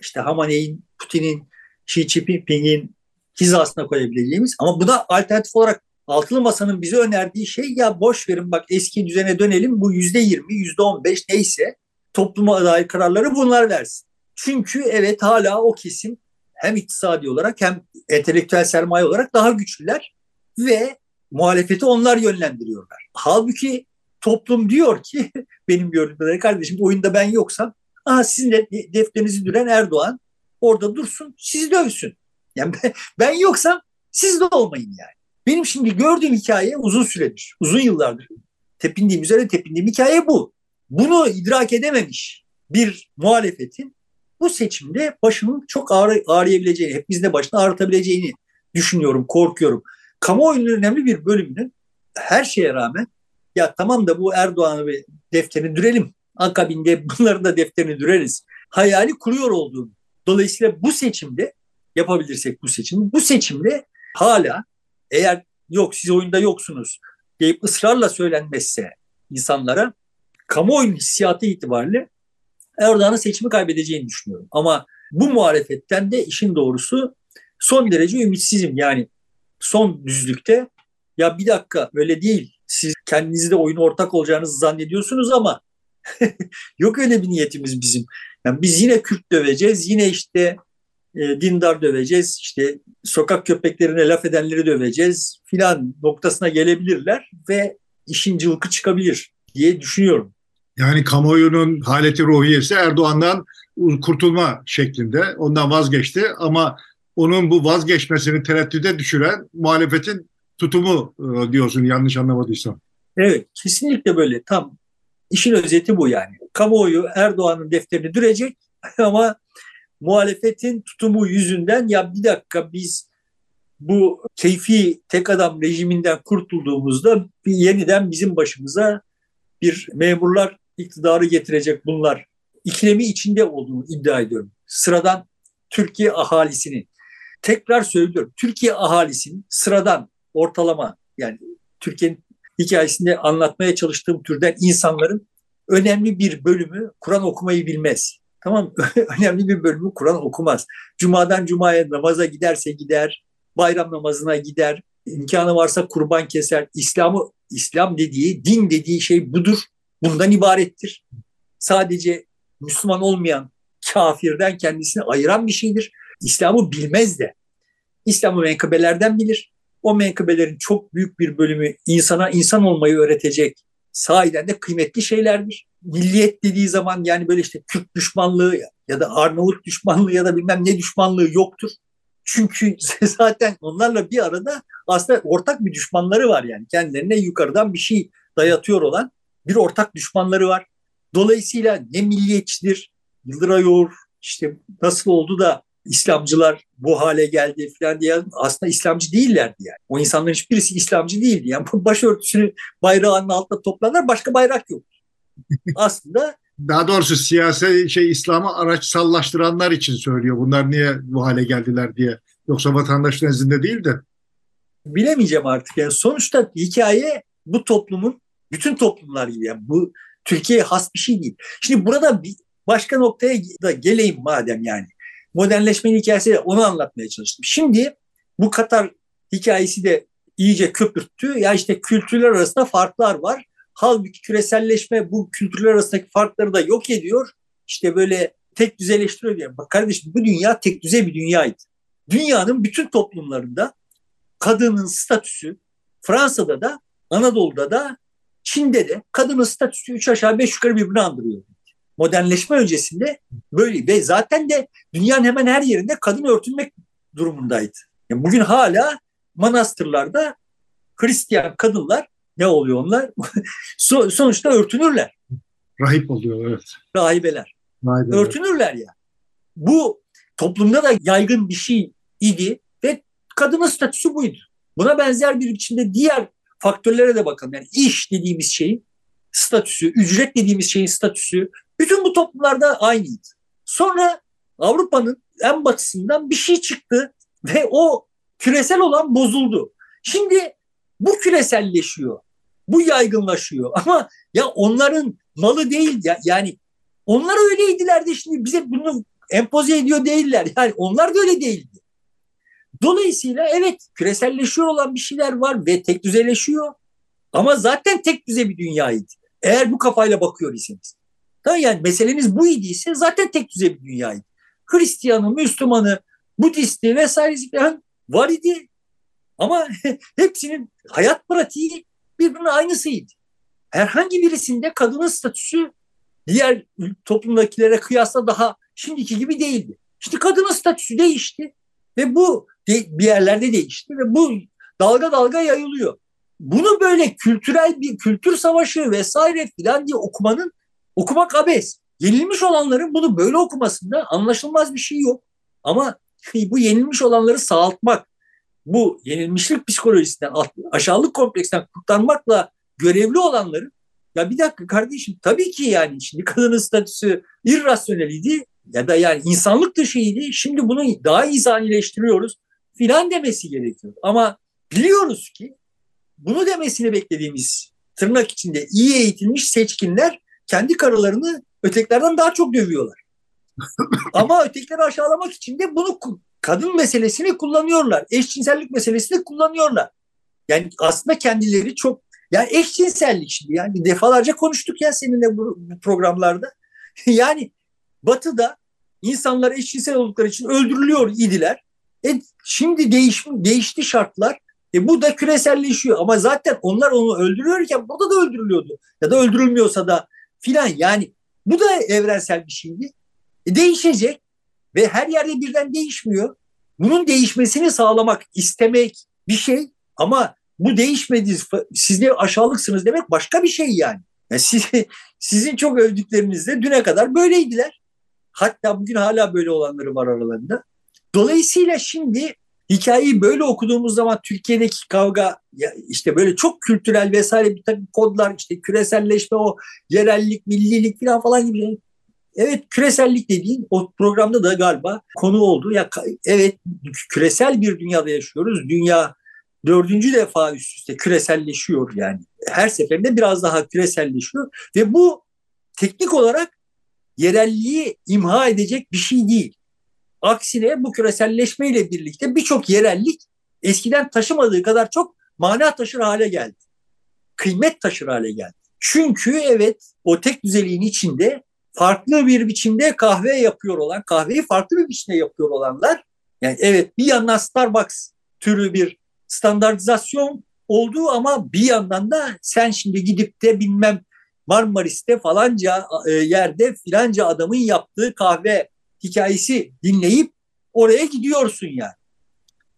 İşte Hamaney'in, Putin'in, Xi Jinping'in hizasına koyabileceğimiz ama buna alternatif olarak Altılı Masa'nın bize önerdiği şey ya boş verin bak eski düzene dönelim bu yüzde yirmi, yüzde on beş neyse topluma dair kararları bunlar versin. Çünkü evet hala o kesim hem iktisadi olarak hem entelektüel sermaye olarak daha güçlüler ve muhalefeti onlar yönlendiriyorlar. Halbuki toplum diyor ki *laughs* benim gördüğüm kardeşim oyunda ben yoksam aha sizin de defterinizi düren Erdoğan orada dursun sizi dövsün. Yani *laughs* ben, ben yoksam siz de olmayın yani. Benim şimdi gördüğüm hikaye uzun süredir, uzun yıllardır tepindiğim üzere tepindiğim hikaye bu. Bunu idrak edememiş bir muhalefetin bu seçimde başının çok ağrı, ağrıyabileceğini, hepimizin de başını ağrıtabileceğini düşünüyorum, korkuyorum. Kamuoyunun önemli bir bölümünün her şeye rağmen ya tamam da bu Erdoğan'ı bir defterini dürelim. Akabinde bunların da defterini düreriz. Hayali kuruyor olduğunu. Dolayısıyla bu seçimde yapabilirsek bu seçimi, bu seçimde hala eğer yok siz oyunda yoksunuz deyip ısrarla söylenmezse insanlara kamuoyunun hissiyatı itibariyle Erdoğan'ın seçimi kaybedeceğini düşünüyorum. Ama bu muhalefetten de işin doğrusu son derece ümitsizim. Yani son düzlükte ya bir dakika öyle değil. Siz kendinizde oyun ortak olacağınızı zannediyorsunuz ama *laughs* Yok öyle bir niyetimiz bizim. Yani biz yine Kürt döveceğiz, yine işte e, dindar döveceğiz, işte sokak köpeklerine laf edenleri döveceğiz filan noktasına gelebilirler ve işin cılkı çıkabilir diye düşünüyorum. Yani kamuoyunun haleti ruhiyesi Erdoğan'dan kurtulma şeklinde ondan vazgeçti ama onun bu vazgeçmesini tereddüde düşüren muhalefetin tutumu e, diyorsun yanlış anlamadıysam. Evet kesinlikle böyle tam işin özeti bu yani. Kamuoyu Erdoğan'ın defterini dürecek *laughs* ama muhalefetin tutumu yüzünden ya bir dakika biz bu keyfi tek adam rejiminden kurtulduğumuzda yeniden bizim başımıza bir memurlar iktidarı getirecek bunlar ikilemi içinde olduğunu iddia ediyorum. Sıradan Türkiye ahalisinin tekrar söylüyorum Türkiye ahalisinin sıradan ortalama yani Türkiye'nin hikayesinde anlatmaya çalıştığım türden insanların önemli bir bölümü Kur'an okumayı bilmez. Tamam *laughs* önemli bir bölümü Kur'an okumaz. Cumadan cumaya namaza giderse gider, bayram namazına gider, imkanı varsa kurban keser. İslam'ı İslam dediği, din dediği şey budur. Bundan ibarettir. Sadece Müslüman olmayan kafirden kendisini ayıran bir şeydir. İslam'ı bilmez de. İslam'ı menkıbelerden bilir. O menkıbelerin çok büyük bir bölümü insana insan olmayı öğretecek sahiden de kıymetli şeylerdir. Milliyet dediği zaman yani böyle işte Kürt düşmanlığı ya da Arnavut düşmanlığı ya da bilmem ne düşmanlığı yoktur. Çünkü *laughs* zaten onlarla bir arada aslında ortak bir düşmanları var yani. Kendilerine yukarıdan bir şey dayatıyor olan bir ortak düşmanları var. Dolayısıyla ne milliyetçidir, Yıldıray Yoğur işte nasıl oldu da İslamcılar bu hale geldi falan diye aslında İslamcı değillerdi yani. O insanların hiçbirisi İslamcı değildi. Yani başörtüsünü bayrağının altında toplanlar başka bayrak yok. Aslında daha doğrusu siyasi şey İslam'ı araçsallaştıranlar için söylüyor. Bunlar niye bu hale geldiler diye. Yoksa vatandaş nezdinde değil de. Bilemeyeceğim artık. Yani sonuçta hikaye bu toplumun bütün toplumlar gibi. Yani bu Türkiye'ye has bir şey değil. Şimdi burada bir başka noktaya da geleyim madem yani modernleşmenin hikayesi onu anlatmaya çalıştım. Şimdi bu Katar hikayesi de iyice köpürttü. Ya işte kültürler arasında farklar var. Halbuki küreselleşme bu kültürler arasındaki farkları da yok ediyor. İşte böyle tek düzeleştiriyor diye. Bak kardeşim bu dünya tek düze bir dünyaydı. Dünyanın bütün toplumlarında kadının statüsü Fransa'da da Anadolu'da da Çin'de de kadının statüsü üç aşağı beş yukarı birbirini andırıyor modernleşme öncesinde böyle ve zaten de dünyanın hemen her yerinde kadın örtünmek durumundaydı. Yani bugün hala manastırlarda Hristiyan kadınlar ne oluyor onlar? *laughs* sonuçta örtünürler. Rahip oluyor evet. Rahibeler. Rahibeler. Örtünürler ya. Bu toplumda da yaygın bir şey idi ve kadının statüsü buydu. Buna benzer bir biçimde diğer faktörlere de bakalım. Yani iş dediğimiz şeyin statüsü, ücret dediğimiz şeyin statüsü, bütün bu toplumlarda aynıydı. Sonra Avrupa'nın en batısından bir şey çıktı ve o küresel olan bozuldu. Şimdi bu küreselleşiyor. Bu yaygınlaşıyor. *laughs* Ama ya onların malı değil ya yani onlar öyleydiler de şimdi bize bunu empoze ediyor değiller. *laughs* Yani onlar da öyle değildi. Dolayısıyla evet küreselleşiyor olan bir şeyler var ve tek düzeleşiyor. Ama zaten tek düze bir dünyaydı. Eğer bu kafayla bakıyor iseniz. Yani meseleniz bu idiyse zaten tek düze bir dünyaydı. Hristiyanı, Müslümanı, Budisti vesairesi falan var idi. Ama *laughs* hepsinin hayat pratiği birbirine aynısıydı. Herhangi birisinde kadının statüsü diğer toplumdakilere kıyasla daha şimdiki gibi değildi. İşte kadının statüsü değişti ve bu bir yerlerde değişti ve bu dalga dalga yayılıyor. Bunu böyle kültürel bir kültür savaşı vesaire filan diye okumanın Okumak abes. Yenilmiş olanların bunu böyle okumasında anlaşılmaz bir şey yok. Ama bu yenilmiş olanları sağaltmak, bu yenilmişlik psikolojisinden, aşağılık kompleksten kurtarmakla görevli olanların ya bir dakika kardeşim tabii ki yani şimdi kadının statüsü irrasyoneliydi ya da yani insanlık dışıydı. Şimdi bunu daha insanileştiriyoruz filan demesi gerekiyor. Ama biliyoruz ki bunu demesini beklediğimiz tırnak içinde iyi eğitilmiş seçkinler kendi karılarını ötekilerden daha çok dövüyorlar. *laughs* Ama ötekileri aşağılamak için de bunu kadın meselesini kullanıyorlar. Eşcinsellik meselesini kullanıyorlar. Yani aslında kendileri çok Yani eşcinsellik şimdi yani defalarca konuştuk ya seninle bu, programlarda. *laughs* yani batıda insanlar eşcinsel oldukları için öldürülüyor idiler. E, şimdi değiş, değişti şartlar. E, bu da küreselleşiyor ama zaten onlar onu öldürüyorken burada da öldürülüyordu. Ya da öldürülmüyorsa da filan yani bu da evrensel bir şeydi. E, değişecek ve her yerde birden değişmiyor. Bunun değişmesini sağlamak, istemek bir şey ama bu değişmedi, siz de aşağılıksınız demek başka bir şey yani. yani siz, *laughs* sizin çok övdükleriniz de düne kadar böyleydiler. Hatta bugün hala böyle olanları var aralarında. Dolayısıyla şimdi hikayeyi böyle okuduğumuz zaman Türkiye'deki kavga işte böyle çok kültürel vesaire bir takım kodlar işte küreselleşme o yerellik, millilik falan falan gibi Evet küresellik dediğin o programda da galiba konu oldu. Ya evet küresel bir dünyada yaşıyoruz. Dünya dördüncü defa üst üste küreselleşiyor yani. Her seferinde biraz daha küreselleşiyor ve bu teknik olarak yerelliği imha edecek bir şey değil. Aksine bu küreselleşmeyle birlikte birçok yerellik eskiden taşımadığı kadar çok mana taşır hale geldi. Kıymet taşır hale geldi. Çünkü evet o tek düzeliğin içinde farklı bir biçimde kahve yapıyor olan, kahveyi farklı bir biçimde yapıyor olanlar, yani evet bir yandan Starbucks türü bir standartizasyon olduğu ama bir yandan da sen şimdi gidip de bilmem Marmaris'te falanca e, yerde filanca adamın yaptığı kahve hikayesi dinleyip oraya gidiyorsun yani.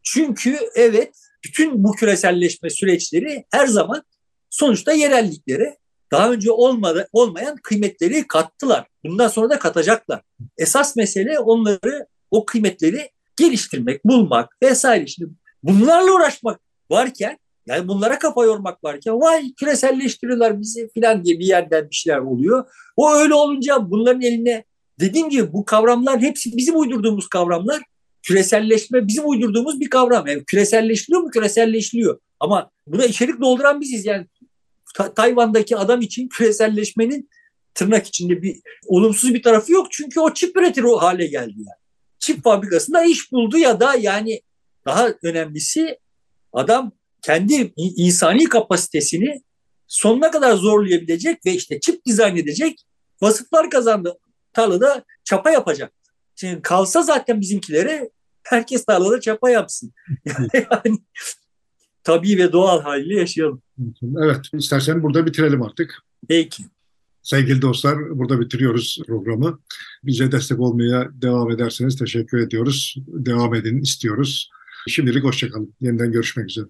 Çünkü evet bütün bu küreselleşme süreçleri her zaman sonuçta yerelliklere daha önce olmadı, olmayan kıymetleri kattılar. Bundan sonra da katacaklar. Esas mesele onları, o kıymetleri geliştirmek, bulmak vesaire. Şimdi bunlarla uğraşmak varken yani bunlara kafa yormak varken vay küreselleştiriyorlar bizi filan diye bir yerden bir şeyler oluyor. O öyle olunca bunların eline dediğim gibi bu kavramlar hepsi bizim uydurduğumuz kavramlar. Küreselleşme bizim uydurduğumuz bir kavram. Yani küreselleştiriyor mu? Küreselleştiriyor. Ama buna içerik dolduran biziz. Yani Tayvan'daki adam için küreselleşmenin tırnak içinde bir olumsuz bir tarafı yok. Çünkü o çip üretir o hale geldi yani. Çip fabrikasında iş buldu ya da yani daha önemlisi adam kendi insani kapasitesini sonuna kadar zorlayabilecek ve işte çip dizayn edecek vasıflar kazandı. Tarlada çapa yapacak. Şimdi kalsa zaten bizimkilere herkes tarlada çapa yapsın. *laughs* yani tabii ve doğal haliyle yaşayalım. Evet, istersen burada bitirelim artık. Peki. Sevgili dostlar, burada bitiriyoruz programı. Bize destek olmaya devam ederseniz teşekkür ediyoruz. Devam edin istiyoruz. Şimdilik hoşçakalın. Yeniden görüşmek üzere.